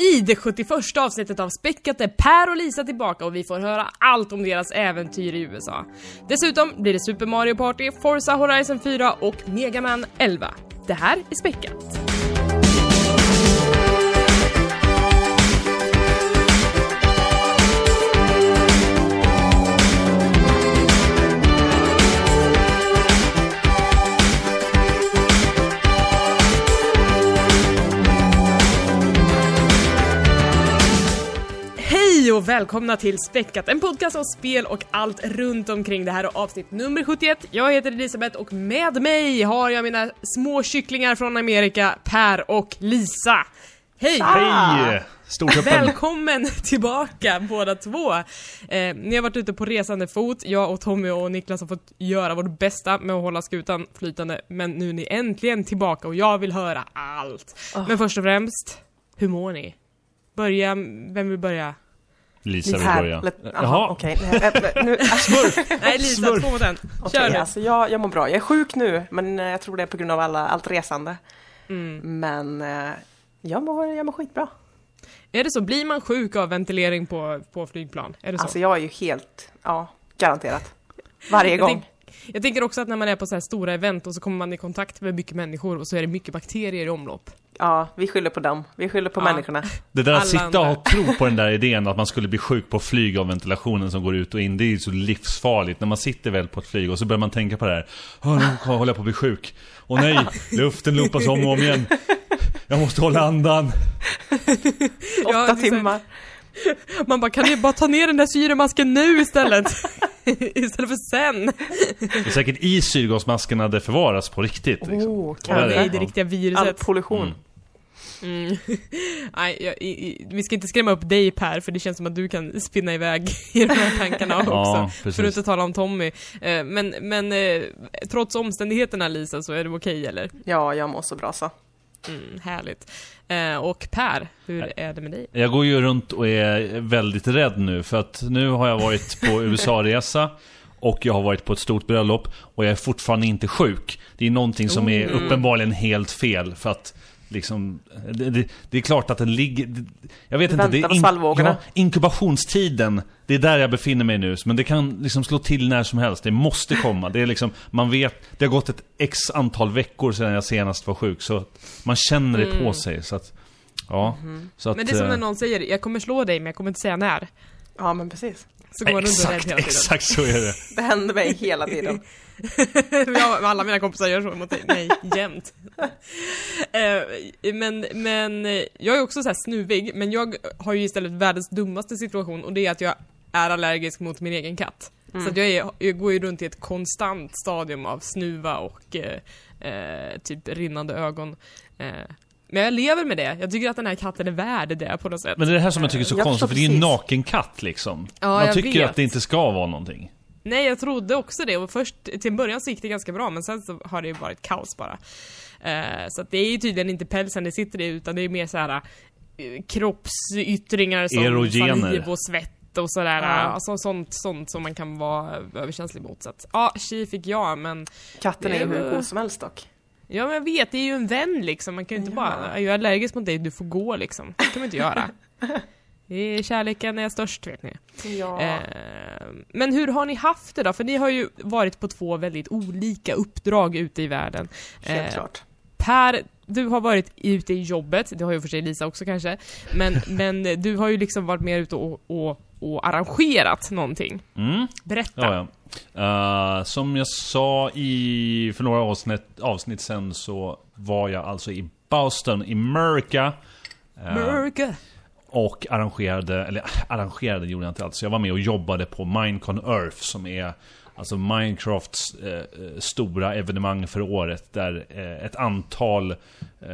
I det 71 avsnittet av Späckat är Per och Lisa tillbaka och vi får höra allt om deras äventyr i USA. Dessutom blir det Super Mario Party, Forza Horizon 4 och Mega Man 11. Det här är Späckat. Och välkomna till Späckat, en podcast om spel och allt runt omkring. Det här är avsnitt nummer 71. Jag heter Elisabeth och med mig har jag mina små kycklingar från Amerika, Per och Lisa. Hej! Hej! Stort öppen. Välkommen tillbaka båda två! Eh, ni har varit ute på resande fot, jag och Tommy och Niklas har fått göra vårt bästa med att hålla skutan flytande, men nu är ni äntligen tillbaka och jag vill höra allt. Men först och främst, hur mår ni? Börja, vem vill börja? Lisa vill Här. börja. Jaha. Jaha, okej. Nej, Lisa, Smurf. två mot en. Okej, Kör nu! alltså jag, jag mår bra. Jag är sjuk nu, men eh, jag tror det är på grund av alla, allt resande. Mm. Men eh, jag, mår, jag mår skitbra. Är det så? Blir man sjuk av ventilering på, på flygplan? Är det så? Alltså jag är ju helt, ja, garanterat. Varje gång. Jag tänker också att när man är på så här stora event och så kommer man i kontakt med mycket människor och så är det mycket bakterier i omlopp. Ja, vi skyller på dem. Vi skyller på Ja. människorna. Det där Alla att sitta andra. och tro på den där idén att man skulle bli sjuk på flyg av ventilationen som går ut och in. Det är ju så livsfarligt. När man sitter väl på ett flyg och så börjar man tänka på det här. "Åh, nu håller jag på att bli sjuk. Och nej, luften loopas om och om igen. Jag måste hålla andan. Åtta Ja, timmar. Man bara, kan ni bara ta ner den där syremasken nu istället? istället för sen. Det är säkert i syrgasmaskerna det förvaras på riktigt. Liksom. Oh, Ja, det är det riktiga All viruset. pollution. Mm. Mm. Nej, jag, i, i, vi ska inte skrämma upp dig Per, för det känns som att du kan spinna iväg i de här tankarna också. Ja, För att inte tala om Tommy. Eh, Men, men eh, trots omständigheterna Lisa, så är det okej eller? Ja, jag mår så bra så. Mm, härligt. Eh, Och Per, hur är det med dig? Jag går ju runt och är väldigt rädd nu för att nu har jag varit på USA-resa och jag har varit på ett stort bröllop och jag är fortfarande inte sjuk. Det är någonting som är Mm. uppenbarligen helt fel för att liksom, det, det, det är klart att den ligger... Jag vet Du inte, det är svallvågorna. ja, inkubationstiden. Det är där jag befinner mig nu. Men det kan liksom slå till när som helst. Det måste komma. Det är liksom, man vet, det har gått ett x antal veckor sedan jag senast var sjuk. Så man känner det på sig. Så att, ja. Så att, Mm. Men det är som eh, när någon säger, jag kommer slå dig men jag kommer inte säga när. Ja, men precis. Så går man runt och rädd Exakt, hela tiden. exakt så är det. Det händer mig hela tiden. jag, alla mina kompisar gör så mot. Nej, jämt. Eh, men, men jag är också så här snuvig, men jag har ju istället världens dummaste situation och det är att jag är allergisk mot min egen katt. Så att jag, är, jag går ju runt i ett konstant stadium av snuva och eh, eh, typ rinnande ögon. Eh, men jag lever med det. Jag tycker att den här katten är värd det på något sätt. Men det är det här som jag tycker är så Jag konstigt, för det är ju en naken katt liksom. Ja, Man jag tycker vet. att det inte ska vara någonting. Nej, jag trodde också det och först till en början så gick det ganska bra men sen så har det ju varit kaos bara. Eh, så att det är ju tydligen inte pälsen det sitter i utan det är mer så här eh, kroppsyttringar som Erogener. saliv och svett och sådär. Ja. Alltså sånt, sånt som man kan vara överkänslig mot. Så att, ja, tji fick jag men Katten är ju hur god som helst dock. Ja men jag vet, det är ju en vän liksom. Man kan ju inte Ja. bara, jag är allergisk mot dig, du får gå liksom. Det kan man inte göra. Kärleken är störst vet ni. Ja. Eh, men hur har ni haft det då? För ni har ju varit på två väldigt olika uppdrag ute i världen. Helt eh, klart. Per, du har varit ute i jobbet, det har ju för sig Lisa också kanske. Men, men du har ju liksom varit mer ute och, och, och arrangerat någonting. Mm. Berätta. Ja, ja. Eh, som jag sa i, för några avsnitt, avsnitt sen så var jag alltså i Boston, i America. Eh, America och arrangerade, eller arrangerade gjorde jag inte alls. Jag var med och jobbade på Minecon Earth som är Alltså Minecrafts eh, eh stora evenemang för året där eh, ett antal eh,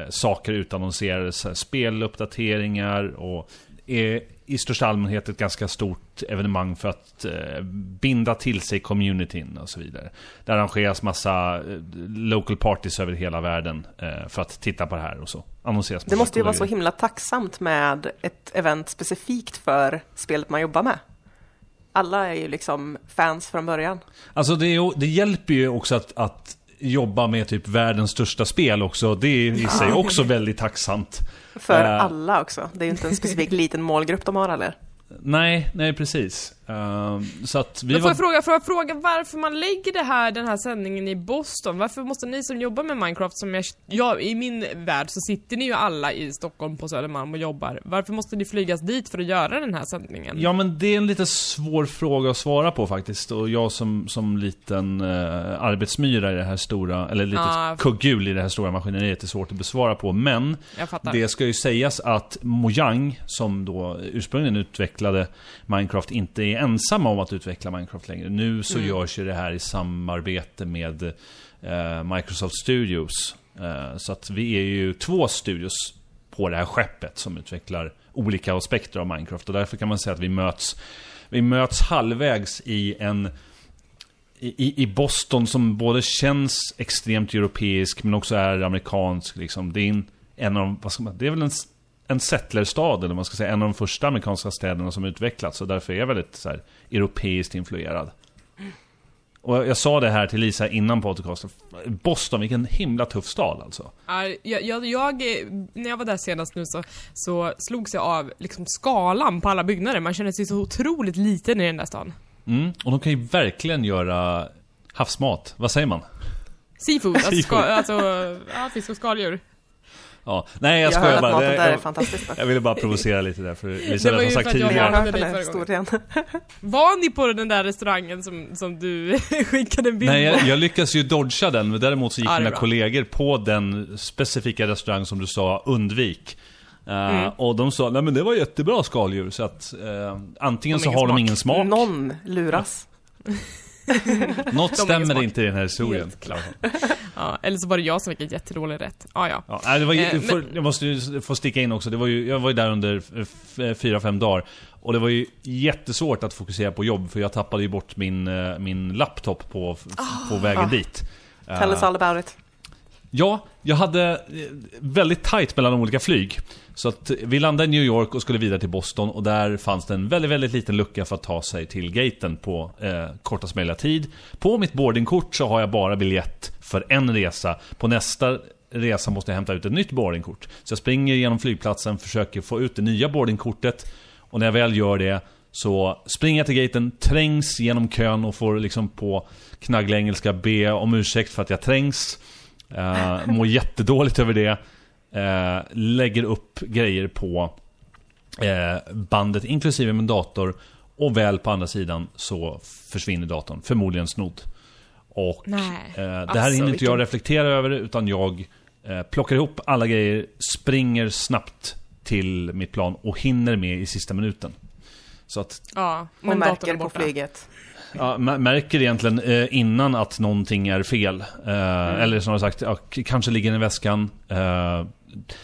saker utannonserades. Speluppdateringar och är i största allmänhet ett ganska stort evenemang för att eh, binda till sig communityn och så vidare. Det arrangeras massa eh, local parties över hela världen eh, för att titta på det här och så. Annonseras Det måste ju vara så himla tacksamt med ett event specifikt för spelet man jobbar med. Alla är ju liksom fans från början. Alltså det, är, det hjälper ju också att, att jobba med typ världens största spel också. Det är i sig också väldigt tacksamt. För Eh. alla också. Det är ju inte en specifik liten målgrupp de har heller. Nej, nej precis. Ehm, så att vi Men får var... jag, fråga, får jag fråga varför man lägger det här, den här sändningen i Boston? Varför måste ni som jobbar med Minecraft, som jag, ja, i min värld så sitter ni ju alla i Stockholm på Södermalm och jobbar. Varför måste ni flygas dit för att göra den här sändningen? Ja men det är en lite svår fråga att svara på faktiskt. Och jag som, som liten eh, arbetsmyra i det här stora, eller litet Ja. kugghjul i det här stora maskineriet är svårt att besvara på. Men det ska ju sägas att Mojang, som då ursprungligen utvecklade Minecraft, inte är ensamma om att utveckla Minecraft längre. Nu så Mm. görs ju det här i samarbete med eh, Microsoft Studios. Eh, så att vi är ju två studios på det här skeppet som utvecklar olika aspekter av Minecraft. Och därför kan man säga att vi möts, vi möts halvvägs i en i, i Boston som både känns extremt europeisk men också är amerikansk. Liksom. Det är en, en av vad ska man, det är väl en, en settlerstad, eller man ska säga, en av de första amerikanska städerna som utvecklats. Och därför är jag väldigt så här, europeiskt influerad. Och jag sa det här till Lisa innan podcasten. Boston, vilken himla tuff stad alltså. Ja, jag, jag, jag, när jag var där senast nu så, så slogs jag av liksom skalan på alla byggnader. Man känner sig så otroligt liten i den där stan. Mm. Och de kan ju verkligen göra havsmat. Vad säger man? Seafood, alltså, ska, alltså ja, fisk och skaldjur. Ja. Nej, jag Jag, skojar bara. Det- där är jag, fantastisk. jag ville bara provocera lite där, för Elisabeth har sagt jag Jag tidigare. har hört den här historien. Var ni på den där restaurangen som, som du skickade en bild Nej, jag, jag lyckas ju dodga den, men däremot så gick är mina bra. kollegor på den specifika restaurang som du sa, undvik. Eh, Mm. Och de sa, nej men det var jättebra skaldjur, så att eh, antingen så har har de ingen ingen smak, Någon luras. något stämmer smak. inte i den här historien. Helt klart. Ja, eller så var det jag som fick en jättedålig rätt. Ja, ja. Ja, det var, ju- Eh, men- för, jag måste ju få sticka in också, det var ju, jag var ju där under f- f- fyra, fem dagar. Och det var ju jättesvårt att fokusera på jobb, för jag tappade ju bort min, eh, min laptop på, f- på vägen Ah. dit. Tell us Eh, all about it. Ja, jag hade eh, väldigt tight mellan olika flyg. Så att eh, vi landade i New York och skulle vidare till Boston och där fanns det en väldigt, väldigt liten lucka för att ta sig till gaten på eh, kortast möjliga tid. På mitt boardingkort så har jag bara biljett för en resa. På nästa resa måste jag hämta ut ett nytt boardingkort. Så jag springer genom flygplatsen, försöker få ut det nya boardingkortet. Och när jag väl gör det så springer jag till gaten, trängs genom kön och får liksom på knagglig engelska be om ursäkt för att jag trängs. Uh, mår jättedåligt över det. Eh, lägger upp grejer på eh, bandet, inklusive min dator. Och väl på andra sidan så försvinner datorn, förmodligen snodd. Och Nej. eh, det här Alltså, hinner inte vilken- jag reflektera över, utan jag eh, plockar ihop alla grejer, springer snabbt till mitt plan och hinner med i sista minuten. Så att Ja, men datorn märker är på borta. flyget. Ja, mä- märker egentligen eh, innan att någonting är fel. Eh, Mm. Eller snarare sagt, ja, kanske ligger den i väskan. Eh,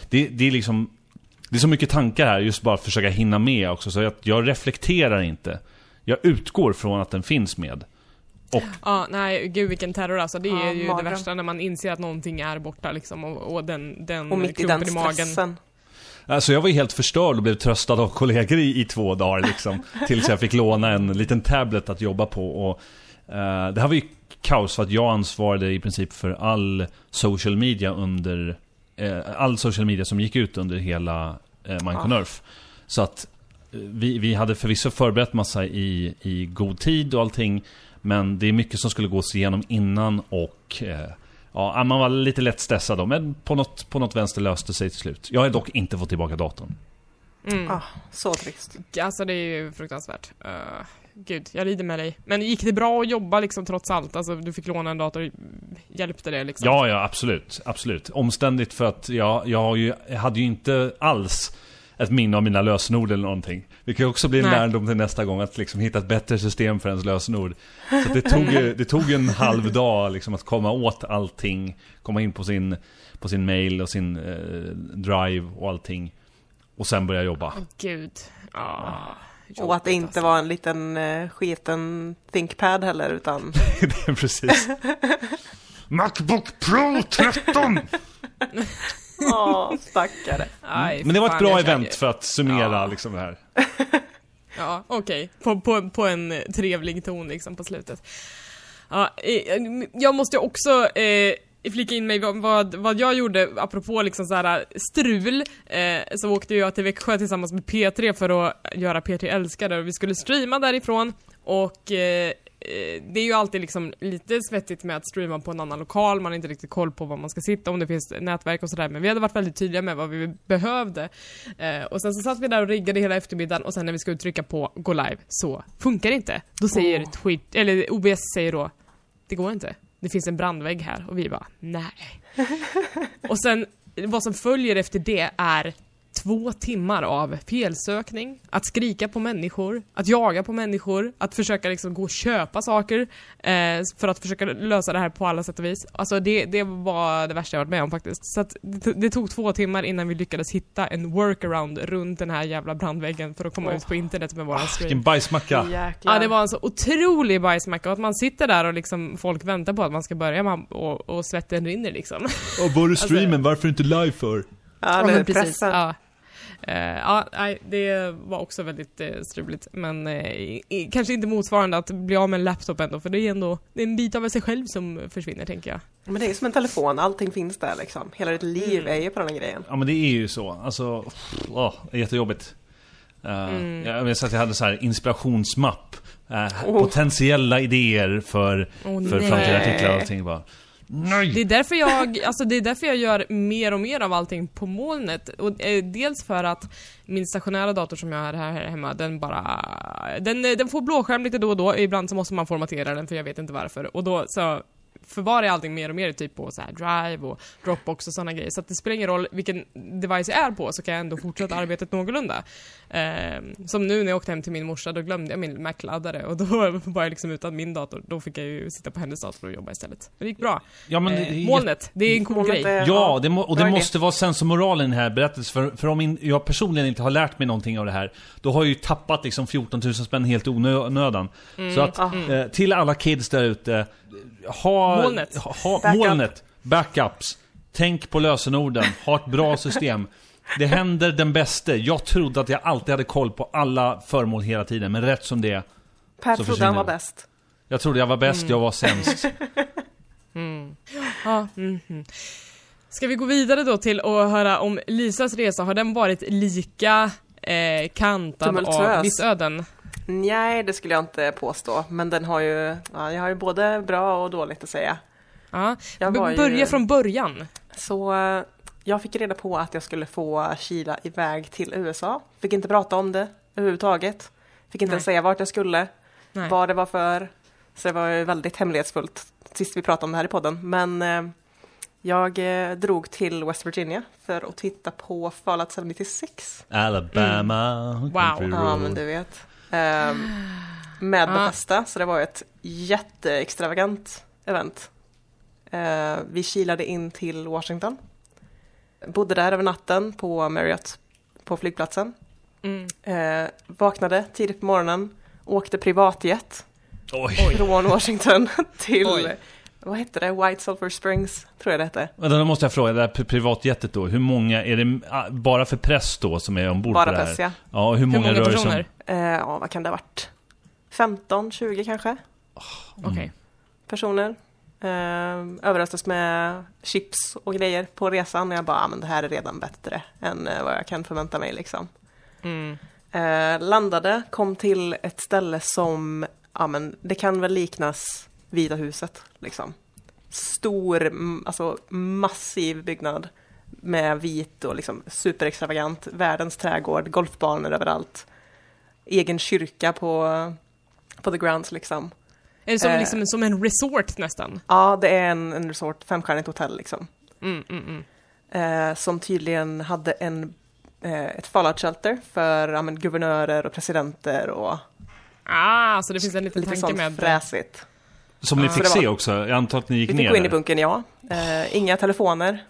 det, det är liksom... Det är så mycket tankar här, just bara att försöka hinna med också. Så att jag reflekterar inte. Jag utgår från att den finns med. Och Ja, nej, gud vilken terror alltså. Det är Ja, ju det mardröm. värsta när man inser att någonting är borta liksom och, och den, den Och mitt i klumpen den i magen. stressen. Alltså jag var ju helt förstörd och blev tröstad av kollegor i, i två dagar liksom. tills jag fick låna en liten tablet att jobba på. Och, eh, det här var ju kaos för att jag ansvarade i princip för all social media under... Eh, all social media som gick ut under hela eh, Minecon Ah. Så att eh, vi, vi hade förvisso förberett massa i, i god tid och allting. Men det är mycket som skulle gås igenom innan och... Eh, Ja, man var lite lätt stressad då, men på något, på något vänster löste sig till slut. Jag har dock inte fått tillbaka datorn. Mm. Ah, så trist. Alltså det är ju fruktansvärt. Uh, gud, jag lider med dig. Men gick det bra att jobba liksom trots allt? Alltså du fick låna en dator, hjälpte det liksom? Ja, ja, absolut. Absolut. Omständigt för att jag, jag, har ju, jag hade ju inte alls ett minne av mina lösenord eller någonting. Det kan ju också bli en Nej. lärdom till nästa gång, att liksom hitta ett bättre system för ens lösenord. Så det, tog det tog en halv dag liksom att komma åt allting, komma in på sin, på sin mail och sin eh, drive och allting. Och sen börja jobba. Gud. Ja. Och att det inte alltså. var en liten uh, sketen ThinkPad heller, utan det är precis. Macbook Pro 13! Åh, stackare. Aj, Men det var ett bra event för att summera Ja. liksom det här. Ja, okej. På, på, på en trevlig ton liksom på slutet. Ja, eh, jag måste också eh, flika in mig vad, vad, jag gjorde apropå liksom så här strul. Eh, så åkte jag till Växjö tillsammans med P3 för att göra P3 älskade och vi skulle streama därifrån. Och eh, eh, det är ju alltid liksom lite svettigt med att streama på en annan lokal, man har inte riktigt koll på var man ska sitta, om det finns nätverk och sådär, men vi hade varit väldigt tydliga med vad vi behövde. Eh, och sen så satt vi där och riggade hela eftermiddagen och sen när vi skulle trycka på gå live så funkar det inte. Då säger Åh. Twitch, eller OBS säger då, det går inte. Det finns en brandvägg här och vi bara, nej. och sen, vad som följer efter det är två timmar av felsökning, att skrika på människor, att jaga på människor, att försöka liksom gå och köpa saker eh, för att försöka lösa det här på alla sätt och vis. Alltså det, det var det värsta jag varit med om faktiskt. Så att det, det tog två timmar innan vi lyckades hitta en workaround runt den här jävla brandväggen för att komma Åh. ut på internet med våran stream. Vilken bajsmacka! Jäklar. Ja, det var en så otrolig bajsmacka och att man sitter där och liksom folk väntar på att man ska börja man, och, och svetten rinner liksom. Och var är streamen? Varför inte live för? Ja, men det pressen. Ja. Eh, ja, nej, det var också väldigt uh, struligt, men eh, kanske inte motsvarande att bli av med en laptop ändå, för det är ändå det är en bit av sig själv som försvinner, tänker jag. Men det är som en telefon, allting finns där liksom. Hela ditt liv Mm. är ju på den här grejen. Ja men det är ju så. Alltså, åh, det är jättejobbigt. Uh, Mm. Jag minns att jag hade så här inspirationsmapp. eh, Oh. Potentiella idéer för, Åh, för framtida artiklar och allting. Bara, nej! Det är därför jag, alltså det är därför jag gör mer och mer av allting på molnet. Och, eh, dels för att min stationära dator som jag har här, hemma, den bara... Den, den får blåskärm lite då och då, ibland så måste man formatera den för jag vet inte varför. Och då så förvarar jag allting mer och mer typ på så här Drive och Dropbox och sådana grejer. Så att det spelar ingen roll vilken device jag är på så kan jag ändå fortsätta arbetet någorlunda. Eh, som nu när jag åkte hem till min morsa, då glömde jag min Mac-laddare och då var jag liksom utan min dator. Då fick jag ju sitta på hennes dator och jobba istället. Men det gick bra. Ja, men det Eh, är molnet, det är en cool grej. är- Ja, det må, och det måste vara sensomoralen i den här berättelsen. För, för om in, jag personligen inte har lärt mig någonting av det här, då har jag ju tappat liksom 14 000 spänn helt onödan. Mm. Så att, eh, till alla kids där ute, ha... Molnet. Ha, ha, Backup. molnet. Backups. Tänk på lösenorden. Ha ett bra system. Det händer den bäste. Jag trodde att jag alltid hade koll på alla föremål hela tiden, men rätt som det är. Per Så trodde han var bäst. Jag trodde jag var bäst, Mm. jag var sämst. Ja, mhm. Ska vi gå vidare då till att höra om Lisas resa, har den varit lika eh, kantad av missöden? Nej, det skulle jag inte påstå. Men den har ju, ja, jag har ju både bra och dåligt att säga. Ja. Jag B- var ju- Börja från början. Så eh, jag fick reda på att jag skulle få kila iväg till USA. Fick inte prata om det överhuvudtaget. Fick inte ens säga vart jag skulle, Nej. vad det var för. Så det var ju väldigt hemlighetsfullt sist vi pratade om det här i podden. Men eh, jag eh, drog till West Virginia för att titta på Fallout 76. Alabama, Wow. country Ja, men du vet. Ehm, med Ja. Bethesda, så det var ett jätteextravagant event. Eh, vi kilade in till Washington. Bodde där över natten på Marriott på flygplatsen. Mm. Eh, vaknade tidigt på morgonen, åkte privatjet Oj. från Washington till, Oj. Vad hette det, White Sulphur Springs, tror jag det hette. Vänta, då måste jag fråga, det här pri- privatjetet då, hur många, är det ah, bara för press då som är ombord Bara på det här? press, ja. Ja, och hur Hur många, många rör personer? Eh, ja, vad kan det ha varit? 15, 20 kanske? Okej. personer. Eh, överröstas med chips och grejer på resan. Och jag bara, ah, men det här är redan bättre än eh, vad jag kan förvänta mig liksom. Mm. Eh, landade, kom till ett ställe som, ja men det kan väl liknas Vita huset liksom. Stor, alltså massiv byggnad med vit och liksom superextravagant, världens trädgård, golfbanor överallt. Egen kyrka på, på the grounds liksom. Är det som, Eh. liksom, som en resort nästan? Ja, det är en, en resort, femstjärnigt hotell liksom. Mm, mm, mm. Eh, som tydligen hade en, eh, ett fallout shelter för ja, men, guvernörer och presidenter och Ah, så det finns en liten lite tanke sånt med... fräsigt. Som ni fick det se var- också, jag antar att ni gick Vi ner fick gå in i bunkern, ja. Eh, inga telefoner.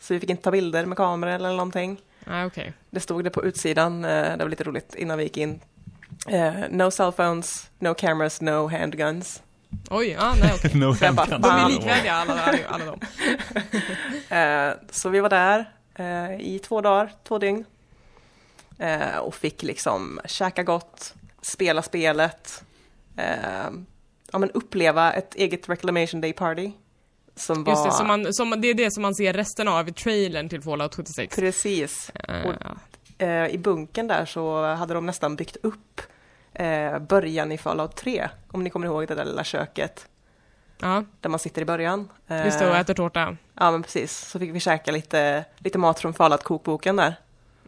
Så vi fick inte ta bilder med kameror eller någonting. Ah, okej. Det stod det på utsidan, eh, det var lite roligt innan vi gick in. Eh, no cell phones, no cameras, no handguns. Oj, ja, nej okej. No Så bara. De är likvärdiga alla, alla, alla de. Eh, så vi var där eh, i två dagar, två dygn. Eh, och fick liksom käka gott, spela spelet. Eh, ja, men uppleva ett eget Reclamation Day Party. Som var... Just det, som man, som, det är det som man ser resten av i trailern till Fallout 76. Precis. Eh, och- Eh, I bunken där så hade de nästan byggt upp eh, början i Fallout 3. Om ni kommer ihåg det där lilla köket ja, där man sitter i början. Eh, just det, och äter tårta. Ja men precis, så fick vi käka lite, lite mat från Fallout-kokboken där.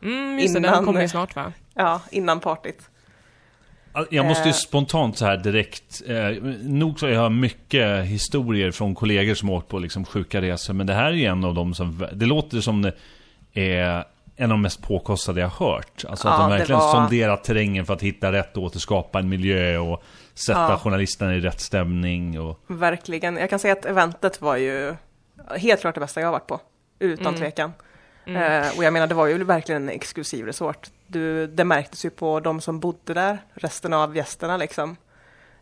Mm, just det, Innan- den kommer ju snart va? Ja, innan partyt. Jag måste ju Eh. spontant så här direkt, eh, nog så jag har mycket historier från kollegor som åkt på liksom sjuka resor, men det här är ju en av dem som, det låter som det är en av de mest påkostade jag har hört. Alltså att Ja, de det verkligen var- sonderat terrängen för att hitta rätt och återskapa en miljö och sätta Ja. journalisterna i rätt stämning och... Verkligen. Jag kan säga att eventet var ju helt klart det bästa jag har varit på. Utan Mm. tvekan. Eh, och jag menar, det var ju verkligen en exklusiv resort. Du, det märktes ju på de som bodde där, resten av gästerna liksom.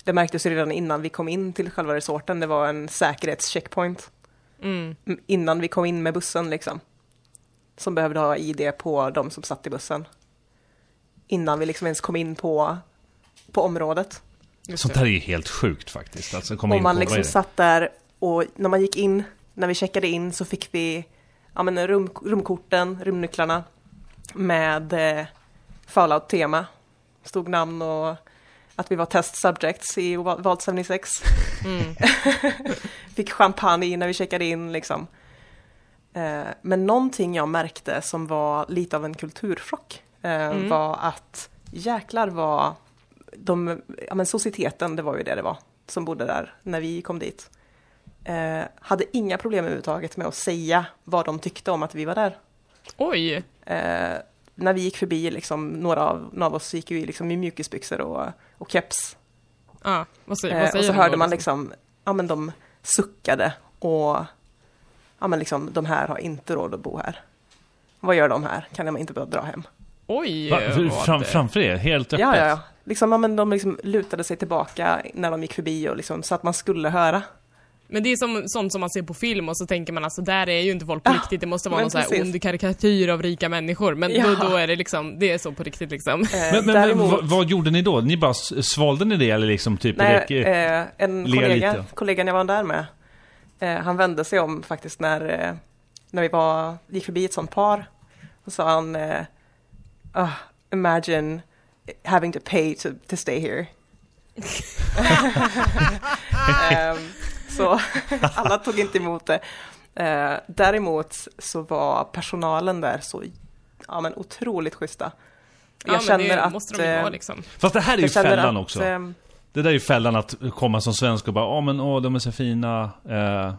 Det märktes ju redan innan vi kom in till själva resorten. Det var en säkerhetscheckpoint. Mm. Innan vi kom in med bussen liksom. Som behövde ha ID på de som satt i bussen. Innan vi liksom ens kom in på, på området. Sånt det. här är ju helt sjukt faktiskt. Alltså komma Och in man på, liksom satt där och när man gick in, när vi checkade in så fick vi ja, men rum, rumkorten, rumnycklarna med eh, Fallout-tema. Stod namn och att vi var test subjects i Vault 76. Mm. Fick champagne när vi checkade in liksom. Eh, men någonting jag märkte som var lite av en kulturchock eh, Mm. var att jäklar var de, ja men societeten, det var ju det det var, som bodde där när vi kom dit. Eh, hade inga problem överhuvudtaget med att säga vad de tyckte om att vi var där. Oj! Eh, när vi gick förbi, liksom, några av, några av oss gick ju liksom i mjukisbyxor och, och keps. Ja, vad säger, Eh, vad och säger så de hörde då, man liksom, ja men de suckade och ja men liksom de här har inte råd att bo här. Vad gör de här? Kan de inte bara dra hem? Oj! Va, fram, framför er, helt öppet? Ja, ja, ja. Liksom, ja, men de liksom lutade sig tillbaka när de gick förbi och liksom, så att man skulle höra. Men det är som, sånt som man ser på film och så tänker man alltså där är ju inte folk på Ja, riktigt, det måste vara men någon så här ond karikatyr av rika människor. Men Ja. då, då är det liksom, det är så på riktigt liksom. Eh, Men, men, men däremot, vad, vad gjorde ni då? Ni bara svalde ni det eller liksom typ... nej, det, eh, en le kollega, lite. kollegan jag var där med, eh, han vände sig om faktiskt när, eh, när vi var, gick förbi ett sånt par. Och sa han, eh, "Ah, imagine having to pay to, to stay here. Ehm, så alla tog inte emot det. Eh, däremot så var personalen där så ja, men otroligt schyssta. Jag ja, men känner det att... måste de ju eh, vara liksom. Fast det här är ju fällan att, också. ehm, Det där är ju fällan att komma som svensk och bara ja men åh de är så fina. Eh, eh,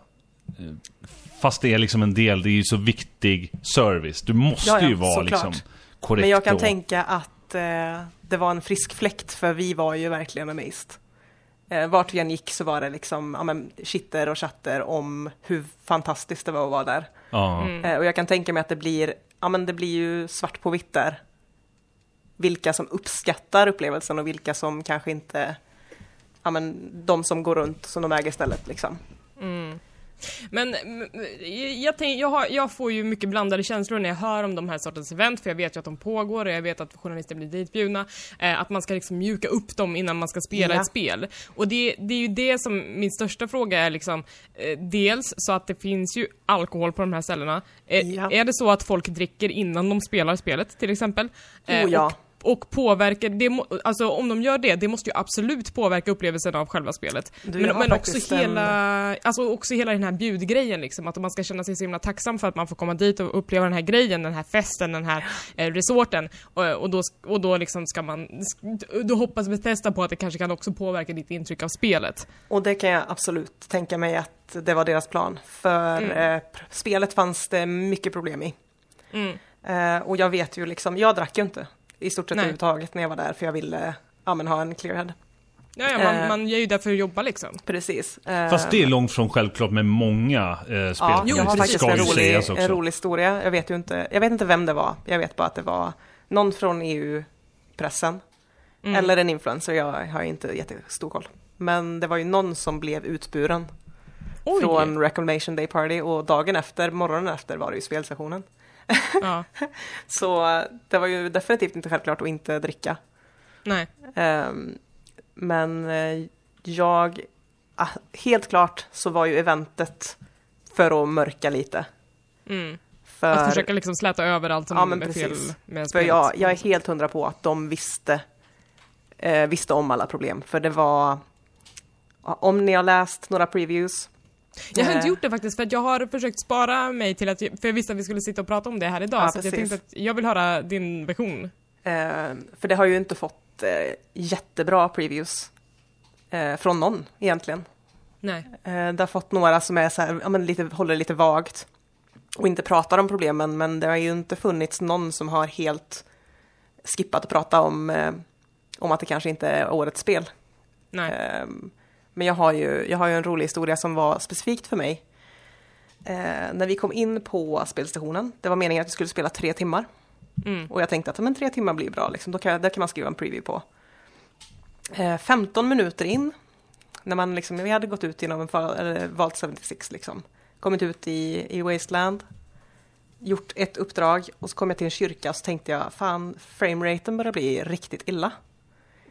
fast det är liksom en del, det är ju så viktig service. Du måste Ja, ja, ju vara såklart. liksom korrekt Men jag kan och, tänka att eh, det var en frisk fläkt för vi var ju verkligen amazed. Eh, vart vi än gick så var det liksom ja, men, chitter och chatter om hur fantastiskt det var att vara där. Ja. Mm. Eh, och jag kan tänka mig att det blir, ja men det blir ju svart på vitt där. Vilka som uppskattar upplevelsen och vilka som kanske inte, ja men de som går runt som de äger stället liksom. Mm. Men mm, jag, tänk, jag, har, jag får ju mycket blandade känslor när jag hör om de här sortens event, för jag vet ju att de pågår och jag vet att journalister blir ditbjudna. Eh, att man ska liksom mjuka upp dem innan man ska spela Ja. ett spel. Och det, det är ju det som min största fråga är liksom, eh, dels så att det finns ju alkohol på de här ställena. Eh, Ja. Är det så att folk dricker innan de spelar spelet till exempel? Eh, Oh, ja. Och, påverkar, det, alltså om de gör det, det måste ju absolut påverka upplevelsen av själva spelet. Du, men men också en- hela, alltså också hela den här bjudgrejen liksom, att man ska känna sig så himla tacksam för att man får komma dit och uppleva den här grejen, den här festen, den här eh, resorten. Och, och, då, och då liksom ska man, då hoppas Bethesda på att det kanske kan också påverka ditt intryck av spelet. Och det kan jag absolut tänka mig att det var deras plan. För Mm. eh, spelet fanns det mycket problem i. Mm. Eh, och jag vet ju liksom, jag drack ju inte i stort sett Nej. överhuvudtaget när jag var där för jag ville ja, men, ha en clear head. Ja, ja man, Eh. man gör ju det för att jobba liksom. Precis. Eh, Fast det är långt från självklart med många eh, Ja, speljournalister. jag har faktiskt ska en rolig, också. en rolig historia. Jag vet ju inte, jag vet inte vem det var. Jag vet bara att det var någon från EU-pressen. Mm. Eller en influencer, jag har inte jättestor koll. Men det var ju någon som blev utburen Oj! från Reclamation Day Party och dagen efter, morgonen efter var det ju spelsessionen. Ja, Så det var ju definitivt inte självklart att inte dricka. nej. Ehm, men eh, jag ah, helt klart så var ju eventet för att mörka lite. Mm. För, Att försöka liksom släta över allt som Ja, men är fel precis. med för spelet. jag, jag är helt hundra på att de visste, eh, visste om alla problem. För det var, om ni har läst några previews, Jag har inte Eh. gjort det faktiskt för att jag har försökt spara mig till att, för jag visste att vi skulle sitta och prata om det här idag Ja, så jag tänkte att jag vill höra din version. Eh, för det har ju inte fått eh, jättebra previews eh, från någon egentligen. Nej. Eh, det har fått några som är så här, ja, men lite, håller lite vagt och inte pratar om problemen, men det har ju inte funnits någon som har helt skippat att prata om, eh, om att det kanske inte är årets spel. Nej. Eh, men jag har, ju, jag har ju en rolig historia som var specifikt för mig. Eh, när vi kom in på spelstationen, det var meningen att vi skulle spela tre timmar. Mm. Och jag tänkte att men tre timmar blir bra, liksom. Då kan, där kan man skriva en preview på. Eh, 15 minuter in, när man liksom, vi hade gått ut genom en eller valt 76 liksom. Kommit ut i, i Wasteland, gjort ett uppdrag och så kom jag till en kyrka och så tänkte jag, fan, frameraten börjar bli riktigt illa.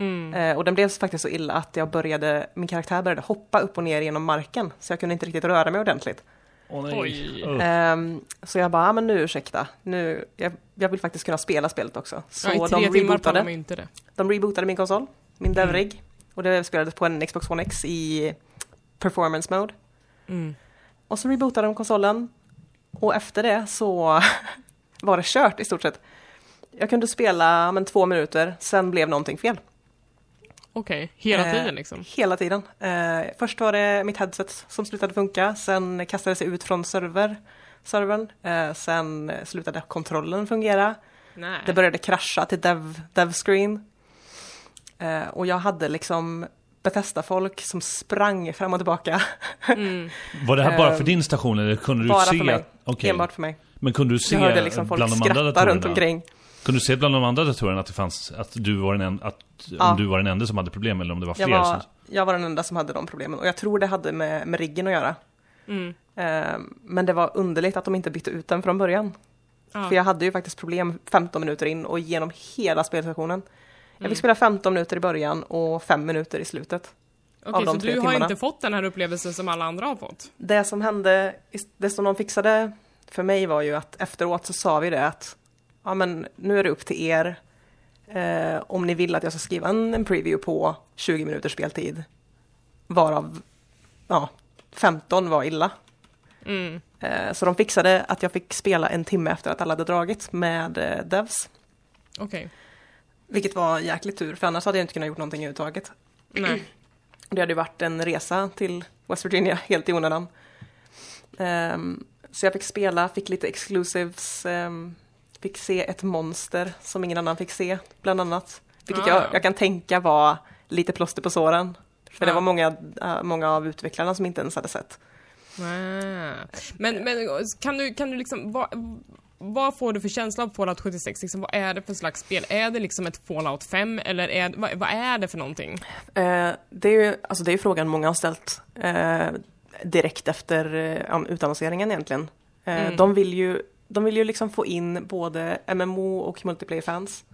Mm. Eh, och den blev faktiskt så illa att jag började, min karaktär började hoppa upp och ner genom marken, så jag kunde inte riktigt röra mig ordentligt. Åh nej. Oj. Usch. Ehm, så jag bara, ah, men nu ursäkta, nu, jag, jag vill faktiskt kunna spela spelet också. Så ja, de rebootade, ju inte det. de rebootade min konsol, min DevRig, och det spelades på en Xbox One X i performance mode. Mm. Och så rebootade de konsolen, och efter det så var det kört i stort sett. Jag kunde spela men, två minuter, sen blev någonting fel. Okej, hela Eh, tiden liksom. Hela tiden. Eh, först var det mitt headset som slutade funka, sen kastade det sig ut från server, servern, eh, sen slutade kontrollen fungera, Nej. det började krascha till dev, dev screen. Eh, och jag hade liksom Bethesda-folk som sprang fram och tillbaka. Mm. Var det här bara för ehm, din station eller kunde du bara se för mig. att... okej. Enbart för mig. Men kunde du se Jag hörde liksom folk bland de andra skratta datorerna? runt omkring. Kunde du se bland de andra datorerna att det fanns, att du var den en, att, Ja. om du var den enda som hade problem eller om det var fler Jag som... var, jag var den enda som hade de problemen och jag tror det hade med, med riggen att göra. Mm. Eh, men det var underligt att de inte bytte ut den från början. Ja. För jag hade ju faktiskt problem 15 minuter in och genom hela spelsessionen. Jag Mm. fick spela 15 minuter i början och 5 minuter i slutet. Okej, så du har timmarna. inte fått den här upplevelsen som alla andra har fått? Det som hände, det som de fixade för mig var ju att efteråt så sa vi det att ja men nu är det upp till er eh, om ni vill att jag ska skriva en, en preview på 20 minuters speltid. Varav ja, 15 var illa. Mm. Eh, så de fixade att jag fick spela en timme efter att alla hade dragit med eh, devs. Okej. Vilket var jäkligt tur, för annars hade jag inte kunnat gjort någonting överhuvudtaget. Nej. Det hade ju varit en resa till West Virginia helt i onödan. Ehm, så jag fick spela, fick lite exclusives, ehm, fick se ett monster som ingen annan fick se, bland annat. Vilket Ah. jag, jag kan tänka var lite plåster på såren. För det Ja. var många, äh, många av utvecklarna som inte ens hade sett. Ah. Men, men kan du, kan du liksom, vad, vad får du för känsla av Fallout 76? Liksom, vad är det för slags spel? Är det liksom ett Fallout 5 eller är, vad, vad är det för någonting? Eh, det är ju alltså det är frågan många har ställt eh, direkt efter eh, utannonseringen egentligen. Eh, Mm. De vill ju, de vill ju liksom få in både MMO och multiplayer-fans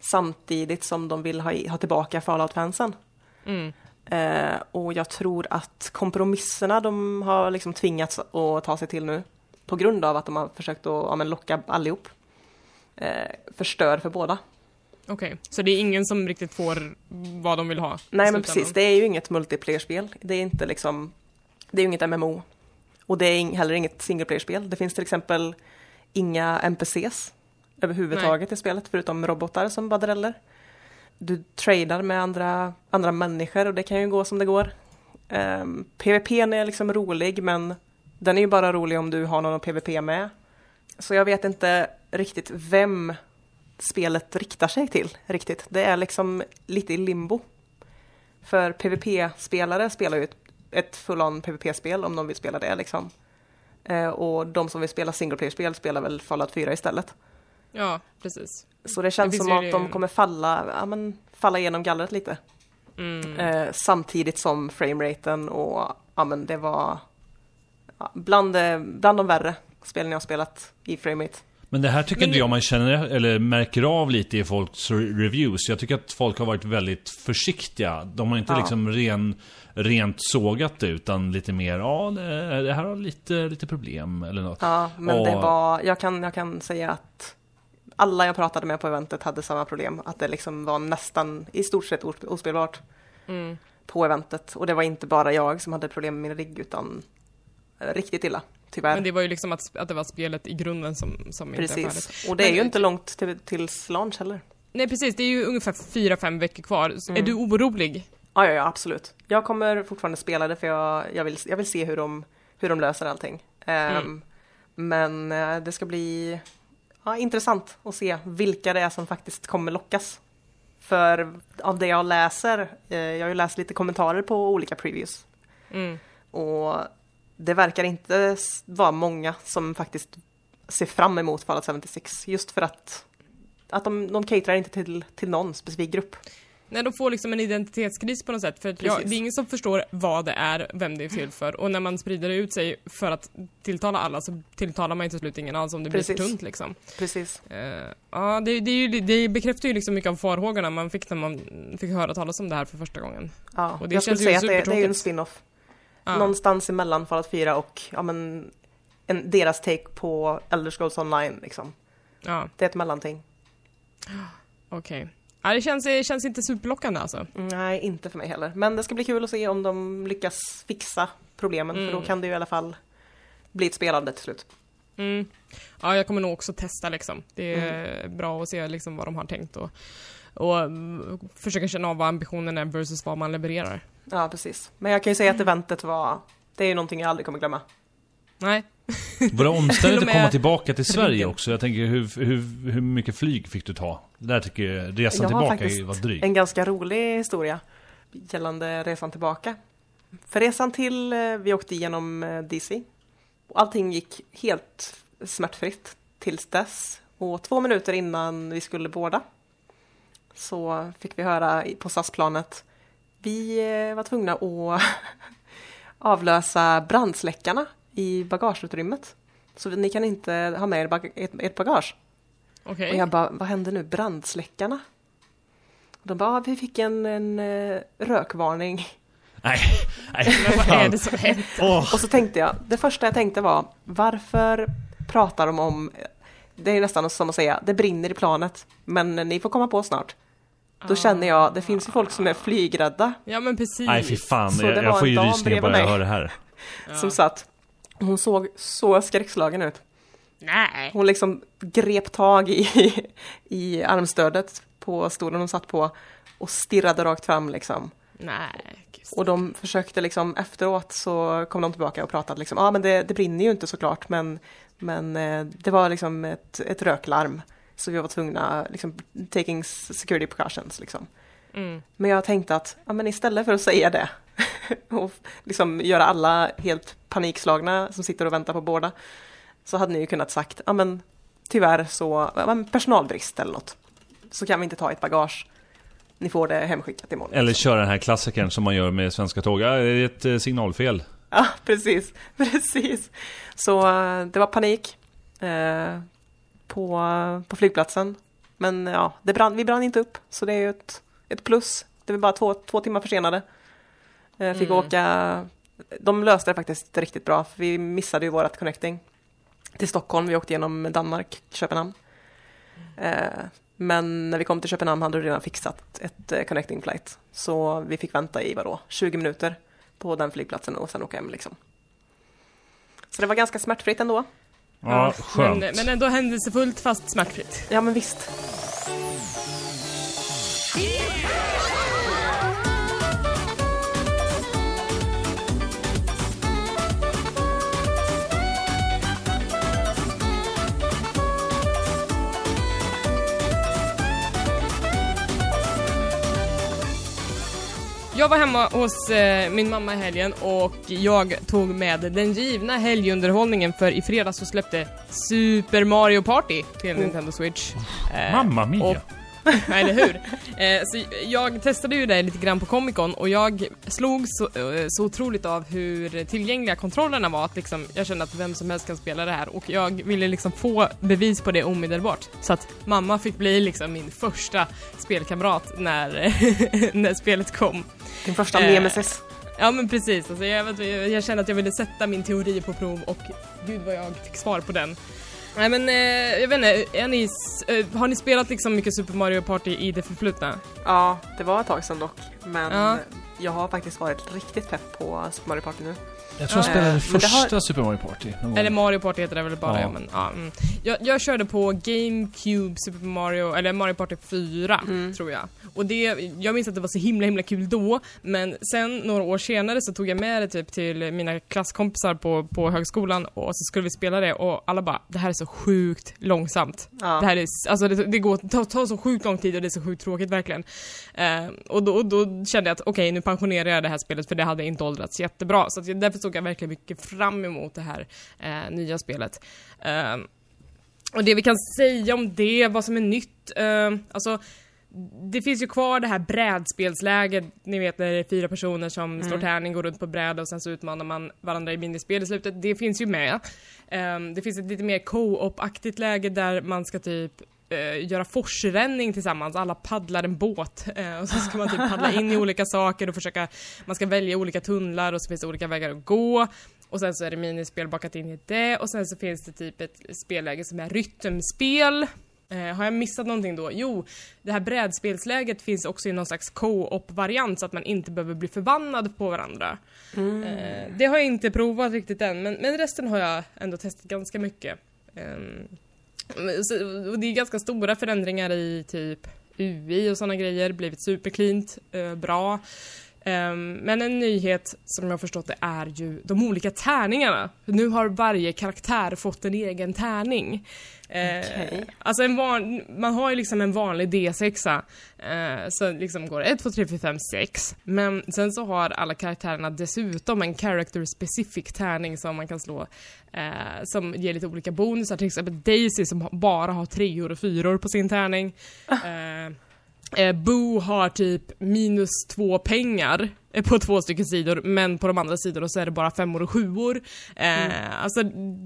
samtidigt som de vill ha, ha tillbaka Fallout-fansen. Mm. Eh, och jag tror att kompromisserna de har liksom tvingats att ta sig till nu på grund av att de har försökt att ja, men locka allihop eh, förstör för båda. Okej, så det är ingen som riktigt får vad de vill ha? Nej men precis, det är ju inget multiplayer-spel. Det är inte liksom, det är ju inget MMO. Och det är heller inget single player-spel. Det finns till exempel inga NPCs överhuvudtaget i spelet, förutom robotar som bara dräller. Du tradar med andra, andra människor och det kan ju gå som det går. Um, PVP är liksom rolig, men den är ju bara rolig om du har någon att PVP med. Så jag vet inte riktigt vem spelet riktar sig till riktigt. Det är liksom lite i limbo. För PVP-spelare spelar ju ett, ett full-on PVP-spel om de vill spela det liksom. Eh, och de som vill spela single player-spel spelar väl Fallout 4 istället. Ja, precis. Så det känns Det som ju att det- de kommer falla, ja, men, falla igenom gallret lite. Mm. Eh, samtidigt som frameraten och ja, men det var ja, bland, eh, bland de värre spelen jag har spelat i framerate. Men det här tycker Men inte jag man känner, eller märker av lite i folks re- reviews. Jag tycker att folk har varit väldigt försiktiga. De har inte Ja. liksom ren, rent sågat det, utan lite mer, ja det, det här har lite, lite problem eller något. Ja, men det Och- var, jag kan, jag kan säga att alla jag pratade med på eventet hade samma problem. Att det liksom var nästan i stort sett os- ospelbart Mm. på eventet. Och det var inte bara jag som hade problem med min rigg utan riktigt illa, tyvärr. Men det var ju liksom att, att det var spelet i grunden som, som inte är färdigt. Precis. Och det är Men- ju inte långt till, tills launch heller. Nej precis, det är ju ungefär 4-5 veckor kvar. Så Är Mm. du orolig? Ja, ja, ja, absolut. Jag kommer fortfarande spela det för jag, jag, vill, jag vill se hur de, hur de löser allting. Ehm, Mm. Men eh, det ska bli ja, intressant att se vilka det är som faktiskt kommer lockas. För av det jag läser, eh, jag har ju läst lite kommentarer på olika previews. Mm. Och det verkar inte vara många som faktiskt ser fram emot Fallout 76. Just för att, att de, de caterar inte till, till någon specifik grupp. Nej, de får liksom en identitetskris på något sätt. För att jag, det är ingen som förstår vad det är, vem det är till för. Och när man sprider ut sig för att tilltala alla så tilltalar man ju till slut ingen alls om det blir Precis. tunt liksom. Precis. Eh, ja, det, det, är ju, det bekräftar ju liksom mycket av farhågorna man fick när man fick höra talas om det här för första gången. Ja, Och det jag skulle säga att det, det är ju en spin-off. Ja. Någonstans emellan Fallout 4 och ja, men, en, deras take på Elder Scrolls Online. Liksom. Ja, Det är ett mellanting. okej. Ja, det känns, det känns inte superlockande alltså. Nej, inte för mig heller. Men det ska bli kul att se om de lyckas fixa problemen. För Mm. då kan det ju i alla fall bli ett spelande till slut. Mm. Ja, jag kommer nog också testa liksom. Det är bra att se liksom vad de har tänkt och, och mm, försöka känna av vad ambitionen är versus vad man levererar. Ja, precis. Men jag kan ju säga Mm. att eventet var... Det är ju någonting jag aldrig kommer glömma. Nej, Var det omständigt att komma tillbaka till Sverige också? Jag tänker, hur, hur, hur mycket flyg fick du ta? Det där tycker jag, resan Jag tillbaka var dryg. En ganska rolig historia gällande resan tillbaka. För resan till, eh, vi åkte igenom eh, DC. Och Allting gick helt smärtfritt tills dess. Och två minuter innan vi skulle båda så fick vi höra på SAS-planet vi eh, var tvungna att avlösa brandsläckarna i bagageutrymmet. Så ni kan inte ha med er bag- ert bagage. okej. Och jag bara, vad hände nu? Brandsläckarna? Och de bara, "Ja, vi fick en, en eh, rökvarning. Nej, nej. Men vad är det som händer? Åh, Och så tänkte jag, det första jag tänkte var, varför pratar de om, det är nästan som att säga, det brinner i planet, men ni får komma på snart. Då känner jag, det finns ju folk som är flygrädda Ja men precis. nej fy fan. Så Jag, jag får ju rysningar bara jag hör det här. Ja. som satt. Hon såg så skräckslagen ut. Nej. Hon liksom grep tag i, i armstödet på stolen hon satt på och stirrade rakt fram liksom. Nej. Och de försökte liksom efteråt så kom de tillbaka och pratade liksom, ja ah, men det, det brinner ju inte såklart men, men eh, det var liksom ett, ett röklarm. Så vi var tvungna, liksom, taking security precautions liksom. Mm. Men jag tänkte att, ja men istället för att säga det och liksom göra alla helt panikslagna som sitter och väntar på båda så hade ni ju kunnat sagt, ja men tyvärr så, men personalbrist eller något. Så kan vi inte ta ett bagage. Ni får det hemskickat imorgon. Eller köra den här klassikern som man gör med svenska tåg. Ja, det är ett eh, signalfel. Ja, precis. Precis. Så eh, det var panik eh, på, på flygplatsen. Men ja, det brann, vi brann inte upp, så det är ju ett, ett plus. Det var bara två, två timmar försenade. Eh, fick Mm. åka... De löste det faktiskt riktigt bra, för vi missade ju vårat connecting till Stockholm. Vi åkte genom Danmark, Köpenhamn. Eh, men när vi kom till Köpenhamn hade de redan fixat ett eh, connecting flight. Så vi fick vänta i vadå, 20 minuter på den flygplatsen och sen åka hem liksom. Så det var ganska smärtfritt ändå. Ja, skönt. Men, men ändå händelsefullt fast smärtfritt. Ja men visst. Jag var hemma hos eh, min mamma i helgen och jag tog med den givna helgunderhållningen för i fredags så släppte Super Mario Party till. Nintendo Switch. Eh, Mamma mia. och eller hur? Eh, så jag testade ju det lite grann på Comic Con och jag slog så, eh, så otroligt av hur tillgängliga kontrollerna var att liksom, jag kände att vem som helst kan spela det här och jag ville liksom få bevis på det omedelbart. Så att mamma fick bli liksom min första spelkamrat när, när spelet kom. Din första Eh, nemesis. Ja men precis, alltså jag, vet- jag kände att jag ville sätta min teori på prov och gud vad jag fick svar på den. Nej men eh, jag vet inte, är ni, eh, har ni spelat liksom mycket Super Mario Party i det förflutna? Ja, det var ett tag sedan dock. Men Ja. Jag har faktiskt varit riktigt pepp på Super Mario Party nu. Jag tror jag Ja. spelade Eh, men det första har- Super Mario Party. Eller Mario Party heter det väl bara, Ja. ja. men ja. Mm. Jag, jag körde på GameCube Super Mario, eller Mario Party 4, Mm. tror jag. Och det, jag minns att det var så himla himla kul då, men sen några år senare så tog jag med det typ till mina klasskompisar på, på högskolan och så skulle vi spela det och alla bara, det här är så sjukt långsamt. Ja. Det här är, alltså det, det går, tar, tar så sjukt lång tid och det är så sjukt tråkigt verkligen. Eh, och, då, och då kände jag att okej, nu pensionerar jag det här spelet för det hade inte åldrats jättebra. Så att därför såg jag verkligen mycket fram emot det här eh, nya spelet. Eh, och det vi kan säga om det, vad som är nytt, eh, alltså det finns ju kvar det här brädspelsläget, ni vet när det är fyra personer som slår tärning, går runt på bräda och sen så utmanar man varandra i minispel i slutet. Det finns ju med. Ehm, det finns ett lite mer co-op-aktigt läge där man ska typ eh, göra forsränning tillsammans, alla paddlar en båt eh, och så ska man typ paddla in i olika saker och försöka, man ska välja olika tunnlar och så finns det olika vägar att gå och sen så är det minispel bakat in i det och sen så finns det typ ett spelläge som är rytmspel. Eh, har jag missat någonting då? Jo, det här brädspelsläget finns också i någon slags co-op-variant så att man inte behöver bli förbannad på varandra. Eh, det har jag inte provat riktigt än, men, men resten har jag ändå testat ganska mycket. Men så, och det är ganska stora förändringar i typ UI och sådana grejer, blivit supercleant, eh, bra. Ehm, men en nyhet som jag har förstått det är ju de olika tärningarna. Nu har varje karaktär fått en egen tärning. Eh, Okej. Alltså en van, man har ju liksom en vanlig D6 eh, så liksom går det 1, 2, 3, 4, 5, 6. Men sen så har alla karaktärerna dessutom en character specific tärning som man kan slå eh, som ger lite olika bonusar. Till exempel Daisy som bara har treor och fyror på sin tärning. Eh, Eh, Boo har typ minus två pengar eh, på två stycken sidor, men på de andra sidorna så är det bara femmor och sjuor. Eh, Alltså,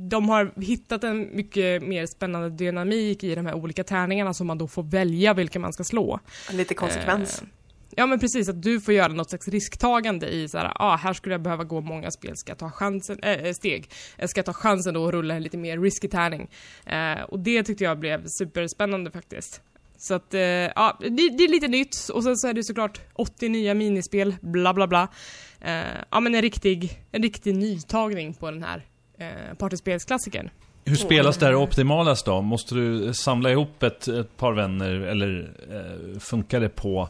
de har hittat en mycket mer spännande dynamik i de här olika tärningarna som man då får välja vilka man ska slå. Lite konsekvens. Eh, Ja men precis, att du får göra något slags risktagande i så här, ah, här skulle jag behöva gå många spel, ska jag ta chansen, äh, steg? Jag ska ta chansen då och rulla en lite mer risky tärning. Eh, och det tyckte jag blev superspännande faktiskt. Så att, eh, ja, det, det är lite nytt och sen så är det såklart 80 nya minispel, bla bla bla. Eh, ja men en riktig, en riktig nytagning på den här eh, partyspelsklassikern. Hur spelas det här optimalast då? Måste du samla ihop ett, ett par vänner eller eh, funkar det på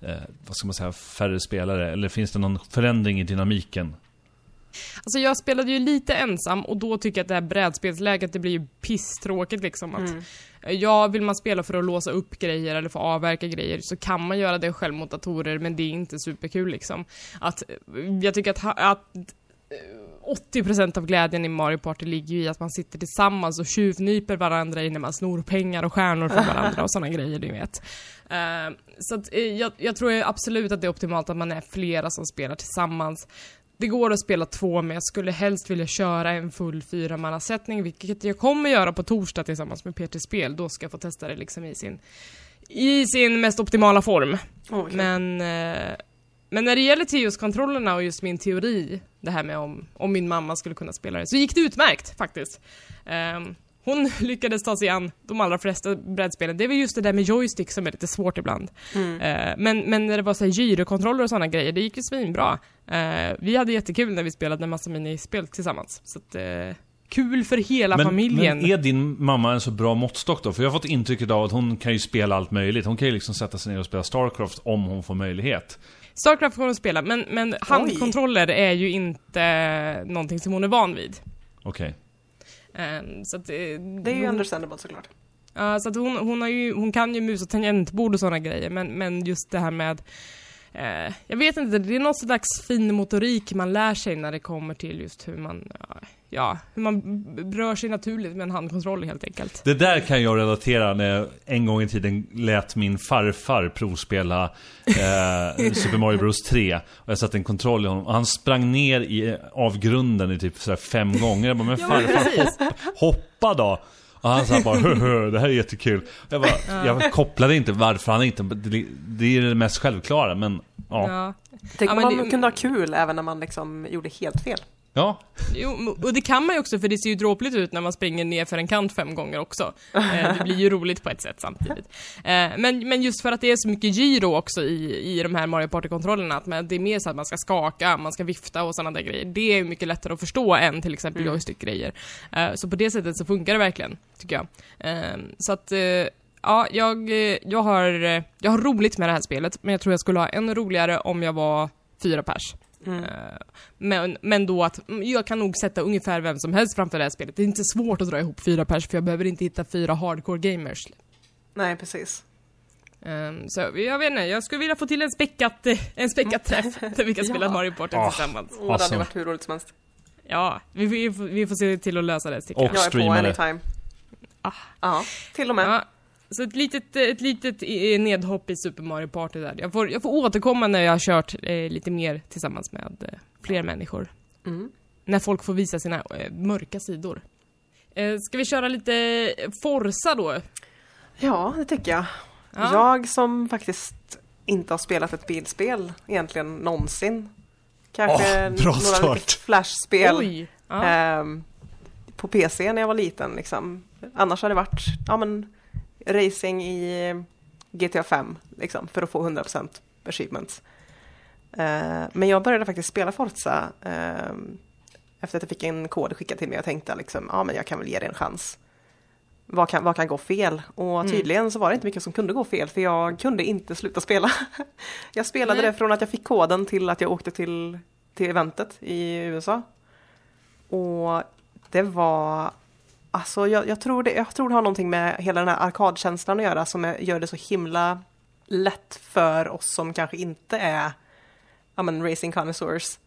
eh, vad ska man säga, färre spelare? Eller finns det någon förändring i dynamiken? Alltså jag spelade ju lite ensam och då tycker jag att det här brädspelsläget det blir ju pisstråkigt liksom. Att, Mm. Ja, vill man spela för att låsa upp grejer eller få avverka grejer så kan man göra det själv mot datorer men det är inte superkul liksom. Att, jag tycker att, att eh, 80% av glädjen i Mario Party ligger ju i att man sitter tillsammans och tjuvnyper varandra innan man snor pengar och stjärnor från varandra och sådana grejer, du vet. Eh, så att, eh, jag, jag tror absolut att det är optimalt att man är flera som spelar tillsammans. Det går att spela två, men jag skulle helst vilja köra en full fyramannasättning, vilket jag kommer göra på torsdag tillsammans med Peter Spel. Då ska jag få testa det liksom i sin, i sin mest optimala form. Kul. Men, eh, men när det gäller Tios-kontrollerna och just min teori, det här med om, om min mamma skulle kunna spela det, så gick det utmärkt faktiskt. Ehm, hon lyckades ta sig an de allra flesta brädspelen. Det är väl just det där med joystick som är lite svårt ibland. Mm. Eh, men, men när det var så här gyrokontroller och sådana grejer, det gick ju svinbra. Eh, vi hade jättekul när vi spelade en massa minispel tillsammans. Så att, eh, kul för hela Men, familjen. men är din mamma en så bra måttstock då? För jag har fått intrycket av att hon kan ju spela allt möjligt. Hon kan ju liksom sätta sig ner och spela Starcraft om hon får möjlighet. Starcraft får hon spela, men, men handkontroller är ju inte någonting som hon är van vid. Okej. Ehm, så att, eh, Det är ju understandable såklart. ja, så att hon, hon, har ju, hon kan ju mus och tangentbord och sådana grejer, men, men just det här med eh, jag vet inte, det är någon slags fin motorik man lär sig när det kommer till just hur man... ja, hur man rör sig naturligt med en handkontroll helt enkelt. Det där kan jag relatera när jag en gång i tiden lät min farfar provspela eh, Super Mario Bros 3. Och jag satte en kontroll i honom och han sprang ner i avgrunden i typ sådär fem gånger. Jag bara, men Ja, farfar hopp, hoppa då! Och han sa bara hö, hö, det här är jättekul. Jag, bara, jag kopplade inte varför han inte... Det, det är det mest självklara men ja. Ja. Tänk Ja, om men man det- kunde ha kul även när man liksom gjorde helt fel. Ja, Jo, och det kan man ju också för det ser ju dråpligt ut när man springer ner för en kant fem gånger också. Eh, det blir ju roligt på ett sätt samtidigt. Eh, men, men just för att det är så mycket gyro också i, i de här Mario Party-kontrollerna, att man, det är mer så att man ska skaka, man ska vifta och sådana där grejer. Det är mycket lättare att förstå än till exempel Mm. joystick-grejer. Eh, så på det sättet så funkar det verkligen, tycker jag. Så att Ja, jag, jag, har, jag har roligt med det här spelet, men jag tror jag skulle ha ännu roligare om jag var fyra pers. Mm. Eh, Men, men då att mm, jag kan nog sätta ungefär vem som helst framför det här spelet. Det är inte svårt att dra ihop fyra pers, för jag behöver inte hitta fyra hardcore gamers. Nej, precis. Ehm, så jag vet inte, jag skulle vilja få till en späckat, eh, en späckat träff där vi kan spela Ja. Mario Party Ah. tillsammans. Och det Alltså. hade varit hur roligt som helst. Ja, vi, vi, får- vi får se till att lösa det Och- jag. Jag är på streama det. anytime. Ah. Ja, till och med. Ja, så ett litet, ett litet eh, nedhopp i Super Mario Party där. Jag får, jag får återkomma när jag har kört eh, lite mer tillsammans med eh, fler människor. Mm. När folk får visa sina eh, mörka sidor. Eh, ska vi köra lite Forza då? Ja, det tycker jag. Ja. Jag som faktiskt inte har spelat ett bilspel egentligen någonsin. Kanske bra några start. flashspel Oj! Ja. ehm, på PC när jag var liten. Liksom. Annars har det varit ja, men, racing i GTA 5 liksom, för att få 100% achievements. Eh, men jag började faktiskt spela Forza ehm, efter att jag fick en kod skickad till mig. Jag tänkte liksom, ja men jag kan väl ge det en chans. Vad kan, vad kan gå fel? Och Mm. tydligen så var det inte mycket som kunde gå fel för jag kunde inte sluta spela. jag spelade Nej. det från att jag fick koden till att jag åkte till, till eventet i USA. Och det var, alltså jag, jag, tror det, jag tror det har någonting med hela den här arkadkänslan att göra som är, gör det så himla lätt för oss som kanske inte är ja, men, racing connoisseurs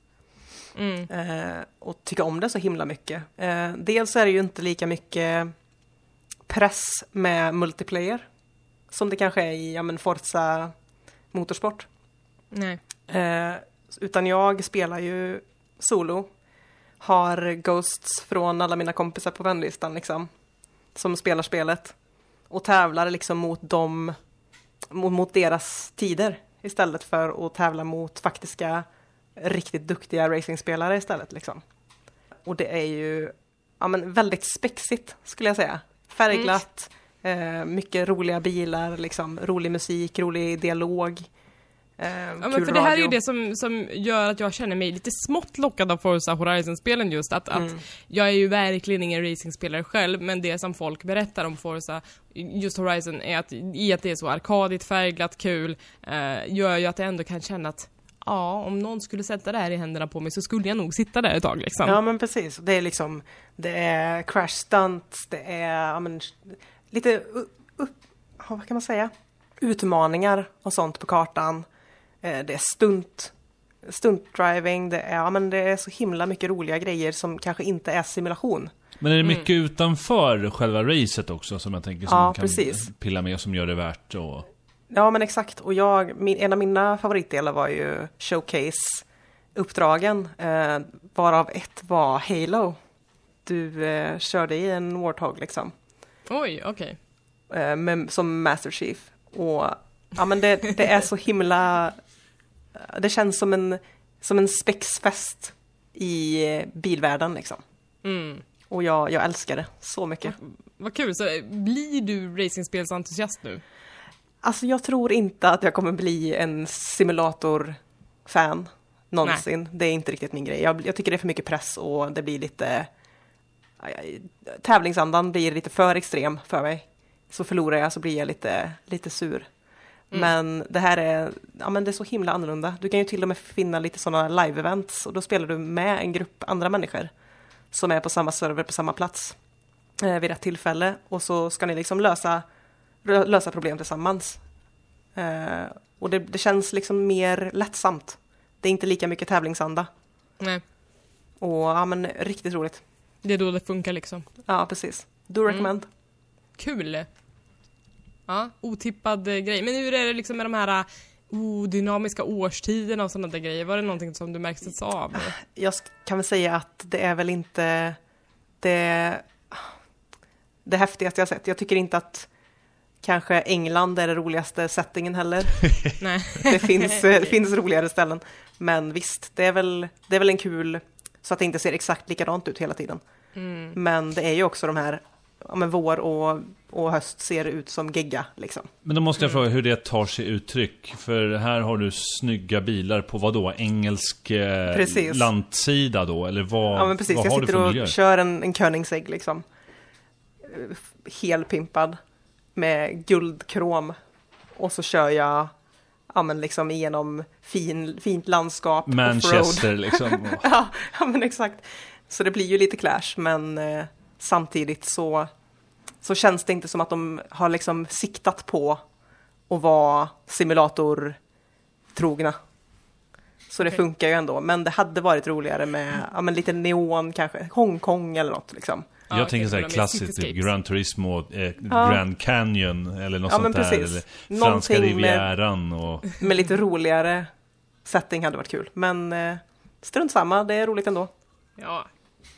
Mm. eh, och tycka om det så himla mycket. Eh, dels är det ju inte lika mycket press med multiplayer som det kanske är i ja, men Forza Motorsport. Nej. Eh, utan jag spelar ju solo. Har ghosts från alla mina kompisar på vänlistan liksom. Som spelar spelet. Och tävlar liksom mot dem, mot, mot deras tider. Istället för att tävla mot faktiska riktigt duktiga racingspelare istället liksom. Och det är ju ja, men väldigt spexigt skulle jag säga. Färgglatt, eh, mycket roliga bilar, liksom, rolig musik, rolig dialog. Eh, Ja, men för det här är ju det som, som gör att jag känner mig lite smått lockad av Forza Horizon-spelen just, att, att Mm. jag är ju verkligen ingen racingspelare själv, men det som folk berättar om Forza, just Horizon, är att i att det är så arkadigt, färgglatt, kul, eh, gör ju att jag ändå kan känna att ja, om någon skulle sätta det här i händerna på mig så skulle jag nog sitta där ett tag liksom. Ja men precis, det är liksom Det är crash stunts, det är ja, men, lite upp, ja, vad kan man säga? Utmaningar och sånt på kartan. Eh, Det är stunt, stuntdriving, det är, ja, men det är så himla mycket roliga grejer som kanske inte är simulation. Men är det Mm. mycket utanför själva racet också som jag tänker som Ja, man kan precis. pilla med som gör det värt och... Ja men exakt, och jag, min, en av mina favoritdelar var ju showcase-uppdragen, eh, varav ett var Halo. Du eh, körde i en Warthog liksom. Oj, okej. eh, med, som Master Chief. Och ja, men det, det är så himla... Det känns som en, som en spexfest i bilvärlden liksom. Mm. Och jag, jag älskar det så mycket. Vad kul, så eh, blir du racingspelsentusiast nu? Alltså jag tror inte att jag kommer bli en simulator-fan någonsin. Det är inte riktigt min grej. Jag, jag tycker det är för mycket press och det blir lite... Tävlingsandan blir lite för extrem för mig. Så förlorar jag så blir jag lite, lite sur. Men det här är, ja, men det är så himla annorlunda. Du kan ju till och med finna lite sådana live-events och då spelar du med en grupp andra människor som är på samma server på samma plats eh, vid rätt tillfälle och så ska ni liksom lösa, lö- lösa problem tillsammans. Eh, och det, det känns liksom mer lättsamt. Det är inte lika mycket tävlingsanda. Nej. Och ja, men riktigt roligt. Det är då det funkar liksom. Ja, precis. Do recommend. Kul! Ja, otippad eh, grej. Men hur är det liksom med de här oh, dynamiska årstiderna och sådana där grejer? Var det någonting som du märktes av? Jag kan väl säga att det är väl inte det, det häftigaste jag sett. Jag tycker inte att kanske England är den roligaste settingen heller. Nej. Det finns, eh, det finns roligare ställen. Men visst, det är, väl, det är väl en kul, så att det inte ser exakt likadant ut hela tiden. Mm. Men det är ju också de här, ja men vår och, och höst ser ut som gegga liksom. Men då måste jag fråga hur det tar sig uttryck. För här har du snygga bilar på vad då? Engelsk eh, Precis. landsida då? Eller vad, Ja men precis, vad jag har du sitter för och miljö? kör en, en Koenigsegg liksom. Eh, Helpimpad med guldkrom. Och så kör jag ja, men liksom igenom fin, fint landskap. Manchester liksom. Och- ja, ja, men exakt. Så det blir ju lite clash, men eh, samtidigt så, så känns det inte som att de har liksom siktat på att vara simulator-trogna. Så det Okej. funkar ju ändå, men det hade varit roligare med ja, men lite neon kanske, Hongkong eller något liksom. Jag Ja, tänker såhär klassiskt, typ. Gran Turismo, eh, Ja. Grand Canyon eller något Ja, sånt men där. precis. Eller Franska Någonting med- rivieran och... Med lite roligare setting hade varit kul, men eh, strunt samma, det är roligt ändå. Ja,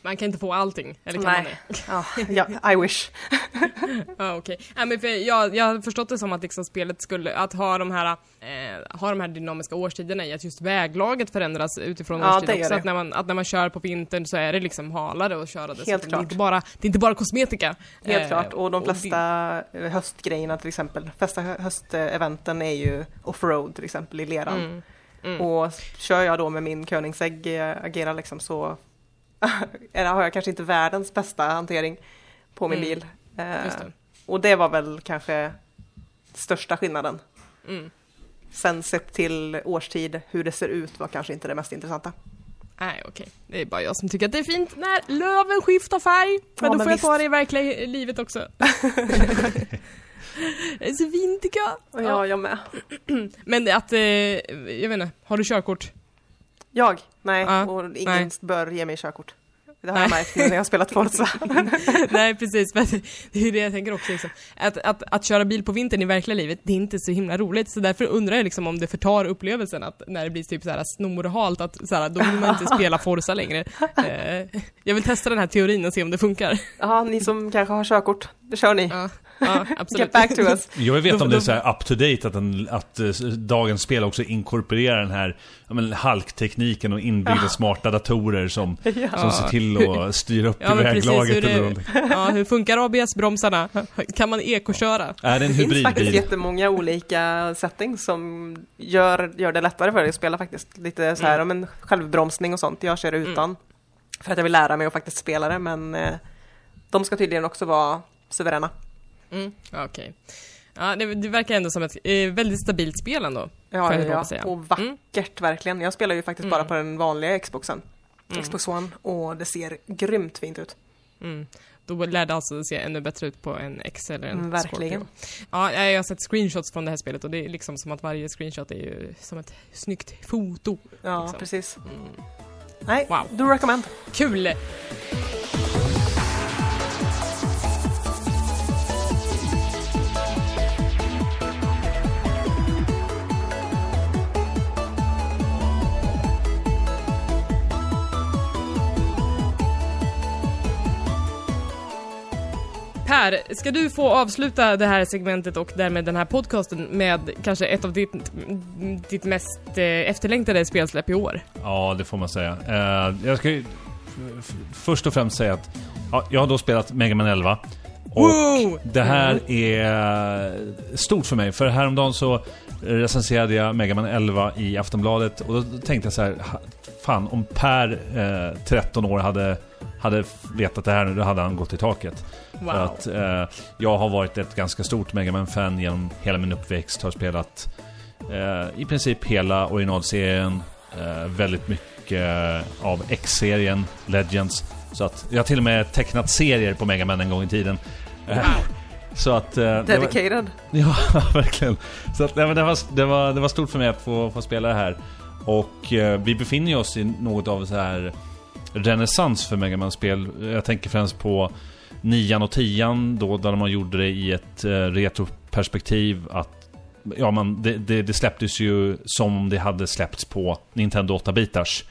man kan inte få allting. Eller kan man Nej, det? ja, ja, I wish. Ja, okej. Nej, men för jag, jag har förstått det som att liksom spelet skulle, att ha de här, eh, ha de här dynamiska årstiderna i att just väglaget förändras utifrån Ja, årstid det gör också. Att när, man, att när man kör på vintern så är det liksom halare att köra det. Helt att Det är, klart. inte bara, det är inte bara kosmetika. Helt Eh, klart, och de det- flesta höstgrejerna till exempel, flesta hö- hösteventen är ju offroad till exempel i leran. Mm, mm. Och kör jag då med min Koenigsegg eh, agerar liksom så eller har jag kanske inte världens bästa hantering på min Mm, bil. Eh, det. och det var väl kanske största skillnaden. Mm. Sen sett till årstid, hur det ser ut var kanske inte det mest intressanta. Nej, okej. Det är bara jag som tycker att det är fint när löven skiftar färg. Men Ja, då men får jag visst. ta det i verkliga livet också. det är så fint tycker jag. Ja, jag med. Men att, eh, jag vet inte, har du körkort? Jag? Nej, Ja, och ingen nej. bör ge mig körkort. Det har jag märkt nu när jag har spelat Forza. Nej precis, men det är det jag tänker också liksom. att, att, att köra bil på vintern i verkliga livet, det är inte så himla roligt. Så därför undrar jag liksom om det förtar upplevelsen att när det blir typ såhär snor och halt, att såhär, då vill man inte spela Forza längre. Eh, jag vill testa den här teorin och se om det funkar. Ja, ni som kanske har körkort, det kör ni. Ja, ja absolut. Get back to us. Jag vill veta om det är så här up to date att, den, att eh, dagens spel också inkorporerar den här ja, men, halktekniken och inbyggda smarta datorer som, som ser till att styra upp Ja, väglaget hur eller det- någonting. Ja, hur funkar ABS-bromsarna? Kan man ekoköra? Är det en Det finns faktiskt jättemånga olika settings som gör, gör det lättare för dig att spela faktiskt. Lite så här, Mm. mm. men självbromsning och sånt. Jag kör utan. För att jag vill lära mig att faktiskt spela det, men eh, de ska tydligen också vara suveräna. Mm, okej. Ja, det, det verkar ändå som ett eh, väldigt stabilt spel ändå. Ja, ja, ja. och vackert verkligen. Jag spelar ju faktiskt Mm. bara på den vanliga Xboxen. Mm. Xbox One. Och det ser grymt fint ut. Mm. Då lär det alltså se ännu bättre ut på en X eller en Mm, verkligen. Scorpio. Ja, jag har sett screenshots från det här spelet och det är liksom som att varje screenshot är ju som ett snyggt foto. Ja, Liksom. precis. Mm. Nej, Wow. do recommend. Kul! Per, ska du få avsluta det här segmentet och därmed den här podcasten med kanske ett av ditt, ditt mest eh, efterlängtade spelsläpp i år? Ja, det får man säga. Eh, jag ska ju först och främst säga att ja, jag har då spelat Mega Man 11. Och Wow! det här är stort för mig. För häromdagen så recenserade jag Mega Man 11 i Aftonbladet och då tänkte jag så här, fan om Per, eh, 13 år, hade, hade vetat det här nu, då hade han gått i taket. Wow. För att eh, jag har varit ett ganska stort Mega Man-fan genom hela min uppväxt. Har spelat eh, i princip hela originalserien. Eh, väldigt mycket av X-serien, Legends. Så att jag har till och med tecknat serier på Mega Man en gång i tiden. Eh, Så att... eh, det var- Dedicated. Ja, verkligen. Så att, nej, men det, var, det, var, det var stort för mig att få, få spela det här. Och eh, vi befinner oss i något av så här renässans för Mega Man-spel. Jag tänker främst på nian och tian då, där man gjorde det i ett eh, retroperspektiv. Att, ja, man, det, det, det släpptes ju som om det hade släppts på Nintendo 8-bitars.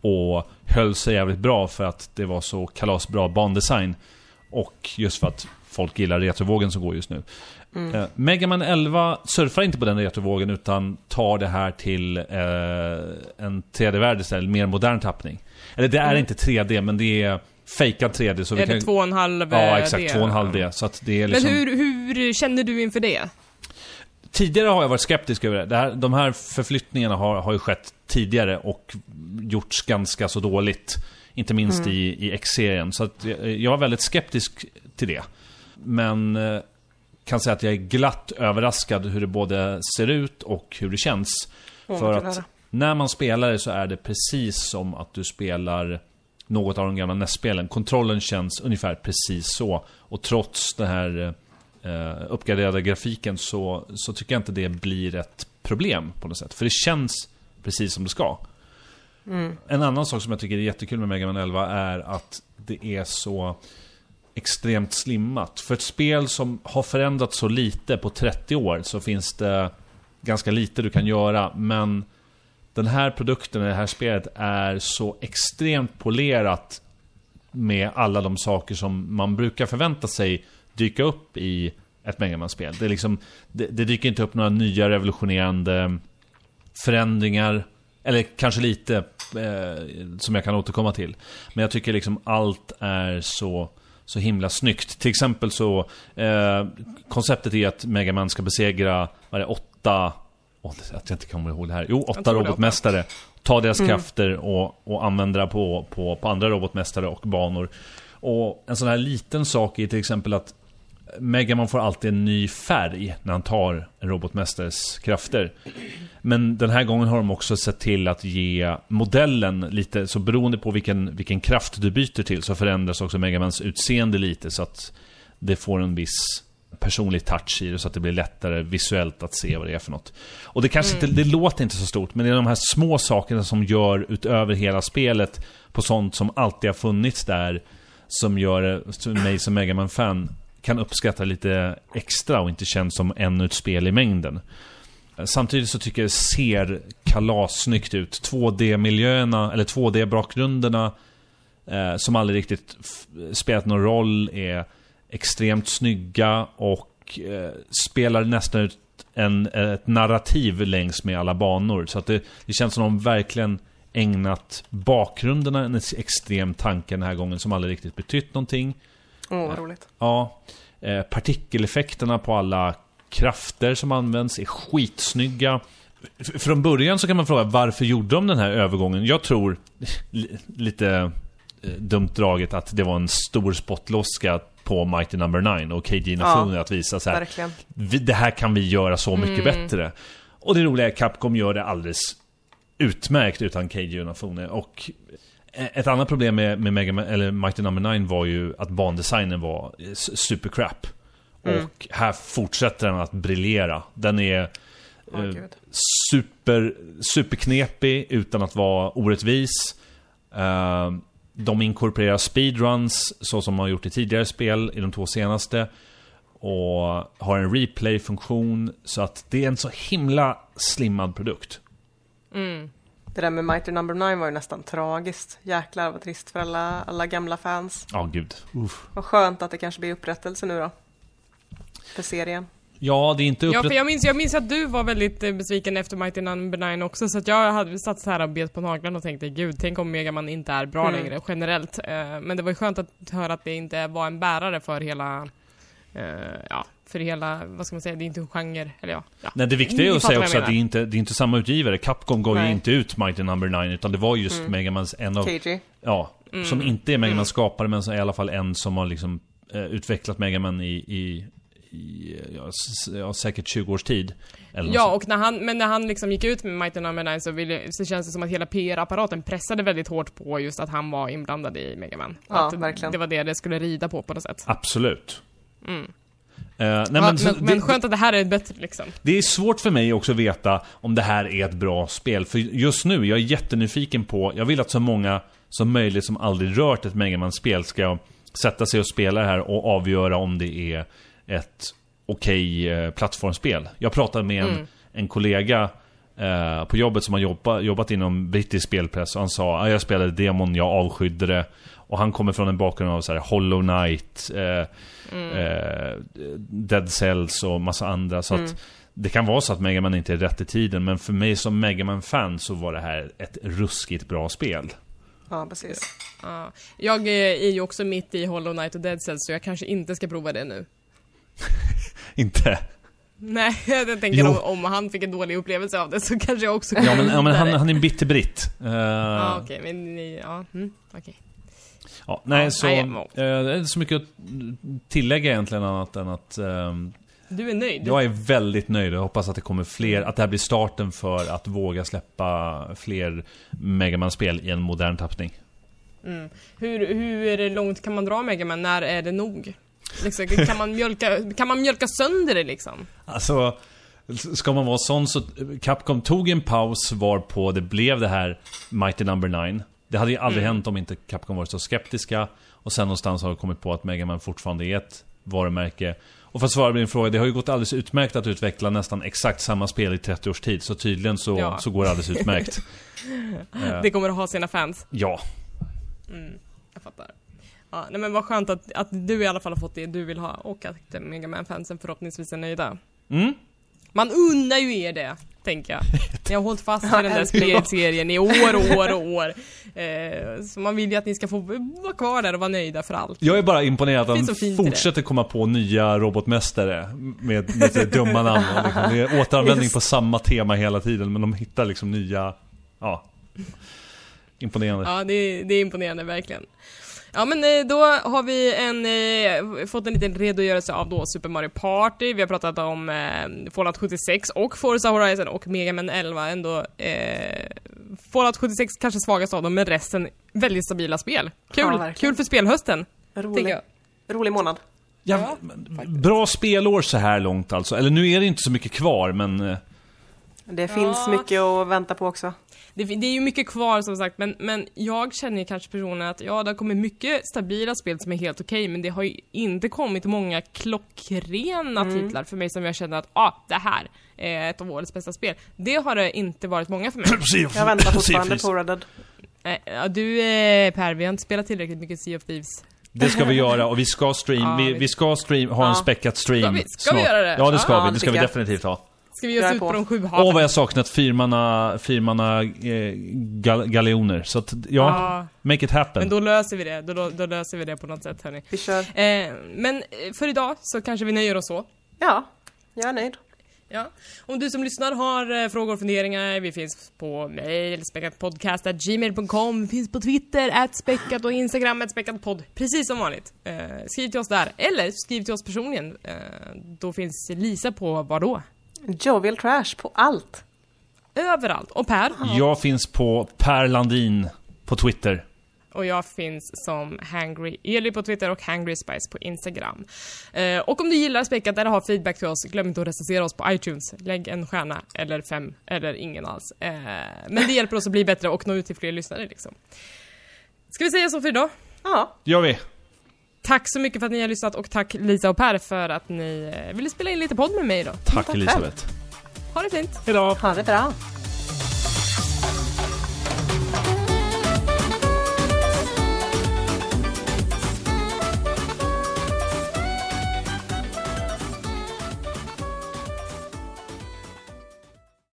Och höll sig jävligt bra för att det var så kalasbra bandesign. Och just för att folk gillar retrovågen som går just nu. Mm. Eh, Mega Man 11 surfar inte på den retrovågen utan tar det här till eh, en 3D-värld istället, mer modern tappning. Eller det är mm. inte 3D, men det är fejkad 3D. Så är vi kan... det 2,5 D? Ja, exakt. 2,5 D. Så att det är liksom... Men hur, hur känner du inför det? Tidigare har jag varit skeptisk över det. det här, de här förflyttningarna har, har ju skett tidigare och gjorts ganska så dåligt. Inte minst mm. i, i X-serien. Så att jag, jag var väldigt skeptisk till det. Men eh, kan säga att jag är glatt överraskad hur det både ser ut och hur det känns. Mm, För att när man spelar det så är det precis som att du spelar något av de gamla NES-spelen. Kontrollen känns ungefär precis så. Och trots den här eh, uppgraderade grafiken så, så tycker jag inte det blir ett problem på något sätt. För det känns precis som det ska. Mm. En annan sak som jag tycker är jättekul med Mega Man 11 är att det är så extremt slimmat. För ett spel som har förändrats så lite på 30 år så finns det ganska lite du kan göra. Men den här produkten, det här spelet är så extremt polerat med alla de saker som man brukar förvänta sig dyka upp i ett Megaman-spel. Det, liksom, det, det dyker inte upp några nya revolutionerande förändringar. Eller kanske lite, eh, som jag kan återkomma till. Men jag tycker liksom allt är så så himla snyggt. Till exempel så, eh, konceptet är att Megaman ska besegra, vad är det, åtta, oh, att jag inte kommer ihåg det här, jo, åtta robotmästare. Ta deras mm. krafter och, och använda på, på, på andra robotmästare och banor. Och en sån här liten sak är till exempel att Megaman får alltid en ny färg när han tar en robotmästares krafter. Men den här gången har de också sett till att ge modellen lite, så beroende på vilken, vilken kraft du byter till så förändras också Megamans utseende lite så att det får en viss personlig touch i det så att det blir lättare visuellt att se vad det är för något. Och det kanske mm. inte, det låter inte så stort, men det är de här små sakerna som gör utöver hela spelet på sånt som alltid har funnits där som gör mig som Megaman-fan kan uppskatta lite extra och inte känns som ännu ett spel i mängden. Samtidigt så tycker jag det ser kalassnyggt ut. 2D-miljöerna, eller 2D-bakgrunderna eh, som aldrig riktigt spelat någon roll är extremt snygga och eh, spelar nästan ut en, ett narrativ längs med alla banor. Så att det, det känns som de verkligen ägnat bakgrunderna en extrem tanke den här gången som aldrig riktigt betytt någonting. Åh, oh, vad roligt. Ja. Eh, partikeleffekterna på alla krafter som används är skitsnygga. Från början så kan man fråga varför gjorde de den här övergången? Jag tror, lite eh, dumt draget, att det var en stor spottloska på Mighty Number no. 9 och KG Inafune ja, att visa så här. Det här kan vi göra så mycket mm. bättre. Och det roliga är att Capcom gör det alldeles utmärkt utan KG Inafune. Och ett annat problem med, med Mega, eller Mighty Number no. 9 var ju att bandesignen var supercrap. Mm. Och här fortsätter den att briljera. Den är oh, eh, super, superknepig utan att vara orättvis. Eh, de inkorporerar speedruns så som man har gjort i tidigare spel, i de två senaste. Och har en replay-funktion. Så att det är en så himla slimmad produkt. Mm. Det där med Mighty Number no. 9 var ju nästan tragiskt. Jäklar vad trist för alla, alla gamla fans. Ja, oh, gud. Uff. Vad skönt att det kanske blir upprättelse nu då. För serien. Ja, det är inte upprätt... Ja, för jag minns, jag minns att du var väldigt eh, besviken efter Mighty Number 9 också, så att jag hade satt så här och bet på naglarna och tänkte gud, tänk om Megaman inte är bra mm. längre generellt. Eh, men det var ju skönt att höra att det inte var en bärare för hela Uh, ja, för hela, vad ska man säga, det är inte en genre, eller ja. ja. Nej, det viktiga är att säga också att det är, inte, det är inte samma utgivare. Capcom gav ju inte ut Mighty Number no. 9, utan det var just mm. Megamans en av... KG. Ja, mm. som inte är Megamans mm. skapare, men som är i alla fall en som har liksom uh, utvecklat Megaman i, i i ja, ja, säkert 20 års tid. ja, och när han, men när han liksom gick ut med Mighty Number 9 så, ville, så känns det som att hela PR-apparaten pressade väldigt hårt på just att han var inblandad i Megaman. Ja, att verkligen. Det var det det skulle rida på på något sätt. Absolut. Mm. Nej, Ja, men, men, så men, det, skönt att det här är bättre liksom. det är svårt för mig också att veta om det här är ett bra spel. För just nu, jag är jättenyfiken på, jag vill att så många som möjligt som aldrig rört ett Mega man spel ska sätta sig och spela det här och avgöra om det är ett okej eh, plattformsspel. Jag pratade med en, en kollega eh, på jobbet som har jobbat, jobbat inom brittisk spelpress och han sa att jag spelade demon, jag avskydde det. Och han kommer från en bakgrund av så här Hollow Knight, eh, eh, Dead Cells och massa andra. Så att det kan vara så att Mega Man inte är rätt i tiden, men för mig som Mega man fan så var det här ett ruskigt bra spel. Ja, precis. Ja. Jag eh, är ju också mitt i Hollow Knight och Dead Cells så jag kanske inte ska prova det nu. Inte? Nej, jag tänker Jo. om, om han fick en dålig upplevelse av det så kanske jag också Ja men, ja, men han, han är en bitter britt. Eh, Ja, okej, men ni- ja, mm, okej. Ja, nej, Ja, så... eh, är inte så mycket att tillägga egentligen annat än att... ehm, Du är nöjd? jag är väldigt nöjd och hoppas att det kommer fler, att det här blir starten för att våga släppa fler Mega man spel i en modern tappning. Mm. Hur, hur långt kan man dra Mega Man? När är det nog? Liksom, kan, man mjölka, kan man mjölka sönder det liksom? Alltså, ska man vara sån så... Capcom tog en paus varpå det blev det här Mighty Number 9. Det hade ju aldrig hänt om inte Capcom varit så skeptiska. Och sen någonstans har de kommit på att Mega Man fortfarande är ett varumärke. Och för att svara på din fråga, det har ju gått alldeles utmärkt att utveckla nästan exakt samma spel i 30 års tid. Så tydligen så, Ja. så går det alldeles utmärkt. Eh, Det kommer att ha sina fans. ja. Mm, jag fattar. Ja, nej men vad skönt att, att du i alla fall har fått det du vill ha och att Mega man fansen förhoppningsvis är nöjda. Mm. Man undrar ju er det, tänker jag. Ni har hållit fast vid den där spelserien i år och år och år. Eh, så man vill ju att ni ska få vara kvar där och vara nöjda för allt. Jag är bara imponerad att de fortsätter komma på nya robotmästare med lite dumma namn. och Liksom. Det är återanvändning på samma tema hela tiden, men de hittar liksom nya... Ja. Imponerande. Ja, det, det är imponerande verkligen. Ja men eh, då har vi en, eh, fått en liten redogörelse av då Super Mario Party, vi har pratat om eh, Fallout 76 och Forza Horizon och Mega Man 11 ändå eh, Fallout 76 kanske svagast av dem, men resten väldigt stabila spel. Kul! Ja. Kul för spelhösten, Rolig, jag. rolig månad. Ja, men bra spelår så här långt alltså. Eller nu är det inte så mycket kvar, men... eh, Det finns Ja. mycket att vänta på också. Det, det är ju mycket kvar som sagt, men, men jag känner kanske personligen att ja, det har kommit mycket stabila spel som är helt okej, men det har ju inte kommit många klockrena Mm. titlar för mig som jag känner att ah, det här är ett av årets bästa spel. Det har det inte varit många för mig. Jag väntar fortfarande på Red Dead. Eh, ja, du eh, Per, vi har inte spelat tillräckligt mycket Sea of Thieves. Det ska vi göra och vi ska stream, Ja, vi, vi- ska stream, ha en Ja. späckat stream Ska vi- ska vi göra det? Ja det ska Ja, vi, det ska vi definitivt ha. Ska vi ge Jag oss ut på på. de sju Åh haven? vad jag saknat firmanna, firmanna eh, gal, galeoner. Så att, ja, Ja, make it happen. men då löser vi det. Då, då, då löser vi det på något sätt hörni. Vi kör. Eh, men eh, för idag så kanske vi nöjer oss så. Ja, jag är nöjd. Ja. Om du som lyssnar har eh, frågor och funderingar, vi finns på mail, späckatpodcast.gmail.com, vi finns på Twitter, at späckat och Instagram, at späckatpodd. Precis som vanligt. Eh, skriv till oss där, eller skriv till oss personligen. Eh, då finns Lisa på vad då? Jovial Trash på allt. Överallt. Och Per. Jag finns på Per Landin på Twitter. Och jag finns som Hangry Eli på Twitter och Hangry Spice på Instagram. Eh, och om du gillar Späckat eller har feedback till oss, glöm inte att recensera oss på iTunes. Lägg en stjärna, eller fem, eller ingen alls. Eh, men det hjälper oss att bli bättre och nå ut till fler lyssnare liksom. Ska vi säga så för idag? Ja, Gör vi. Tack så mycket för att ni har lyssnat och tack Lisa och Per för att ni eh, ville spela in lite podd med mig idag. Tack tack Elisabeth. Ha det fint! Hejdå. ha det bra.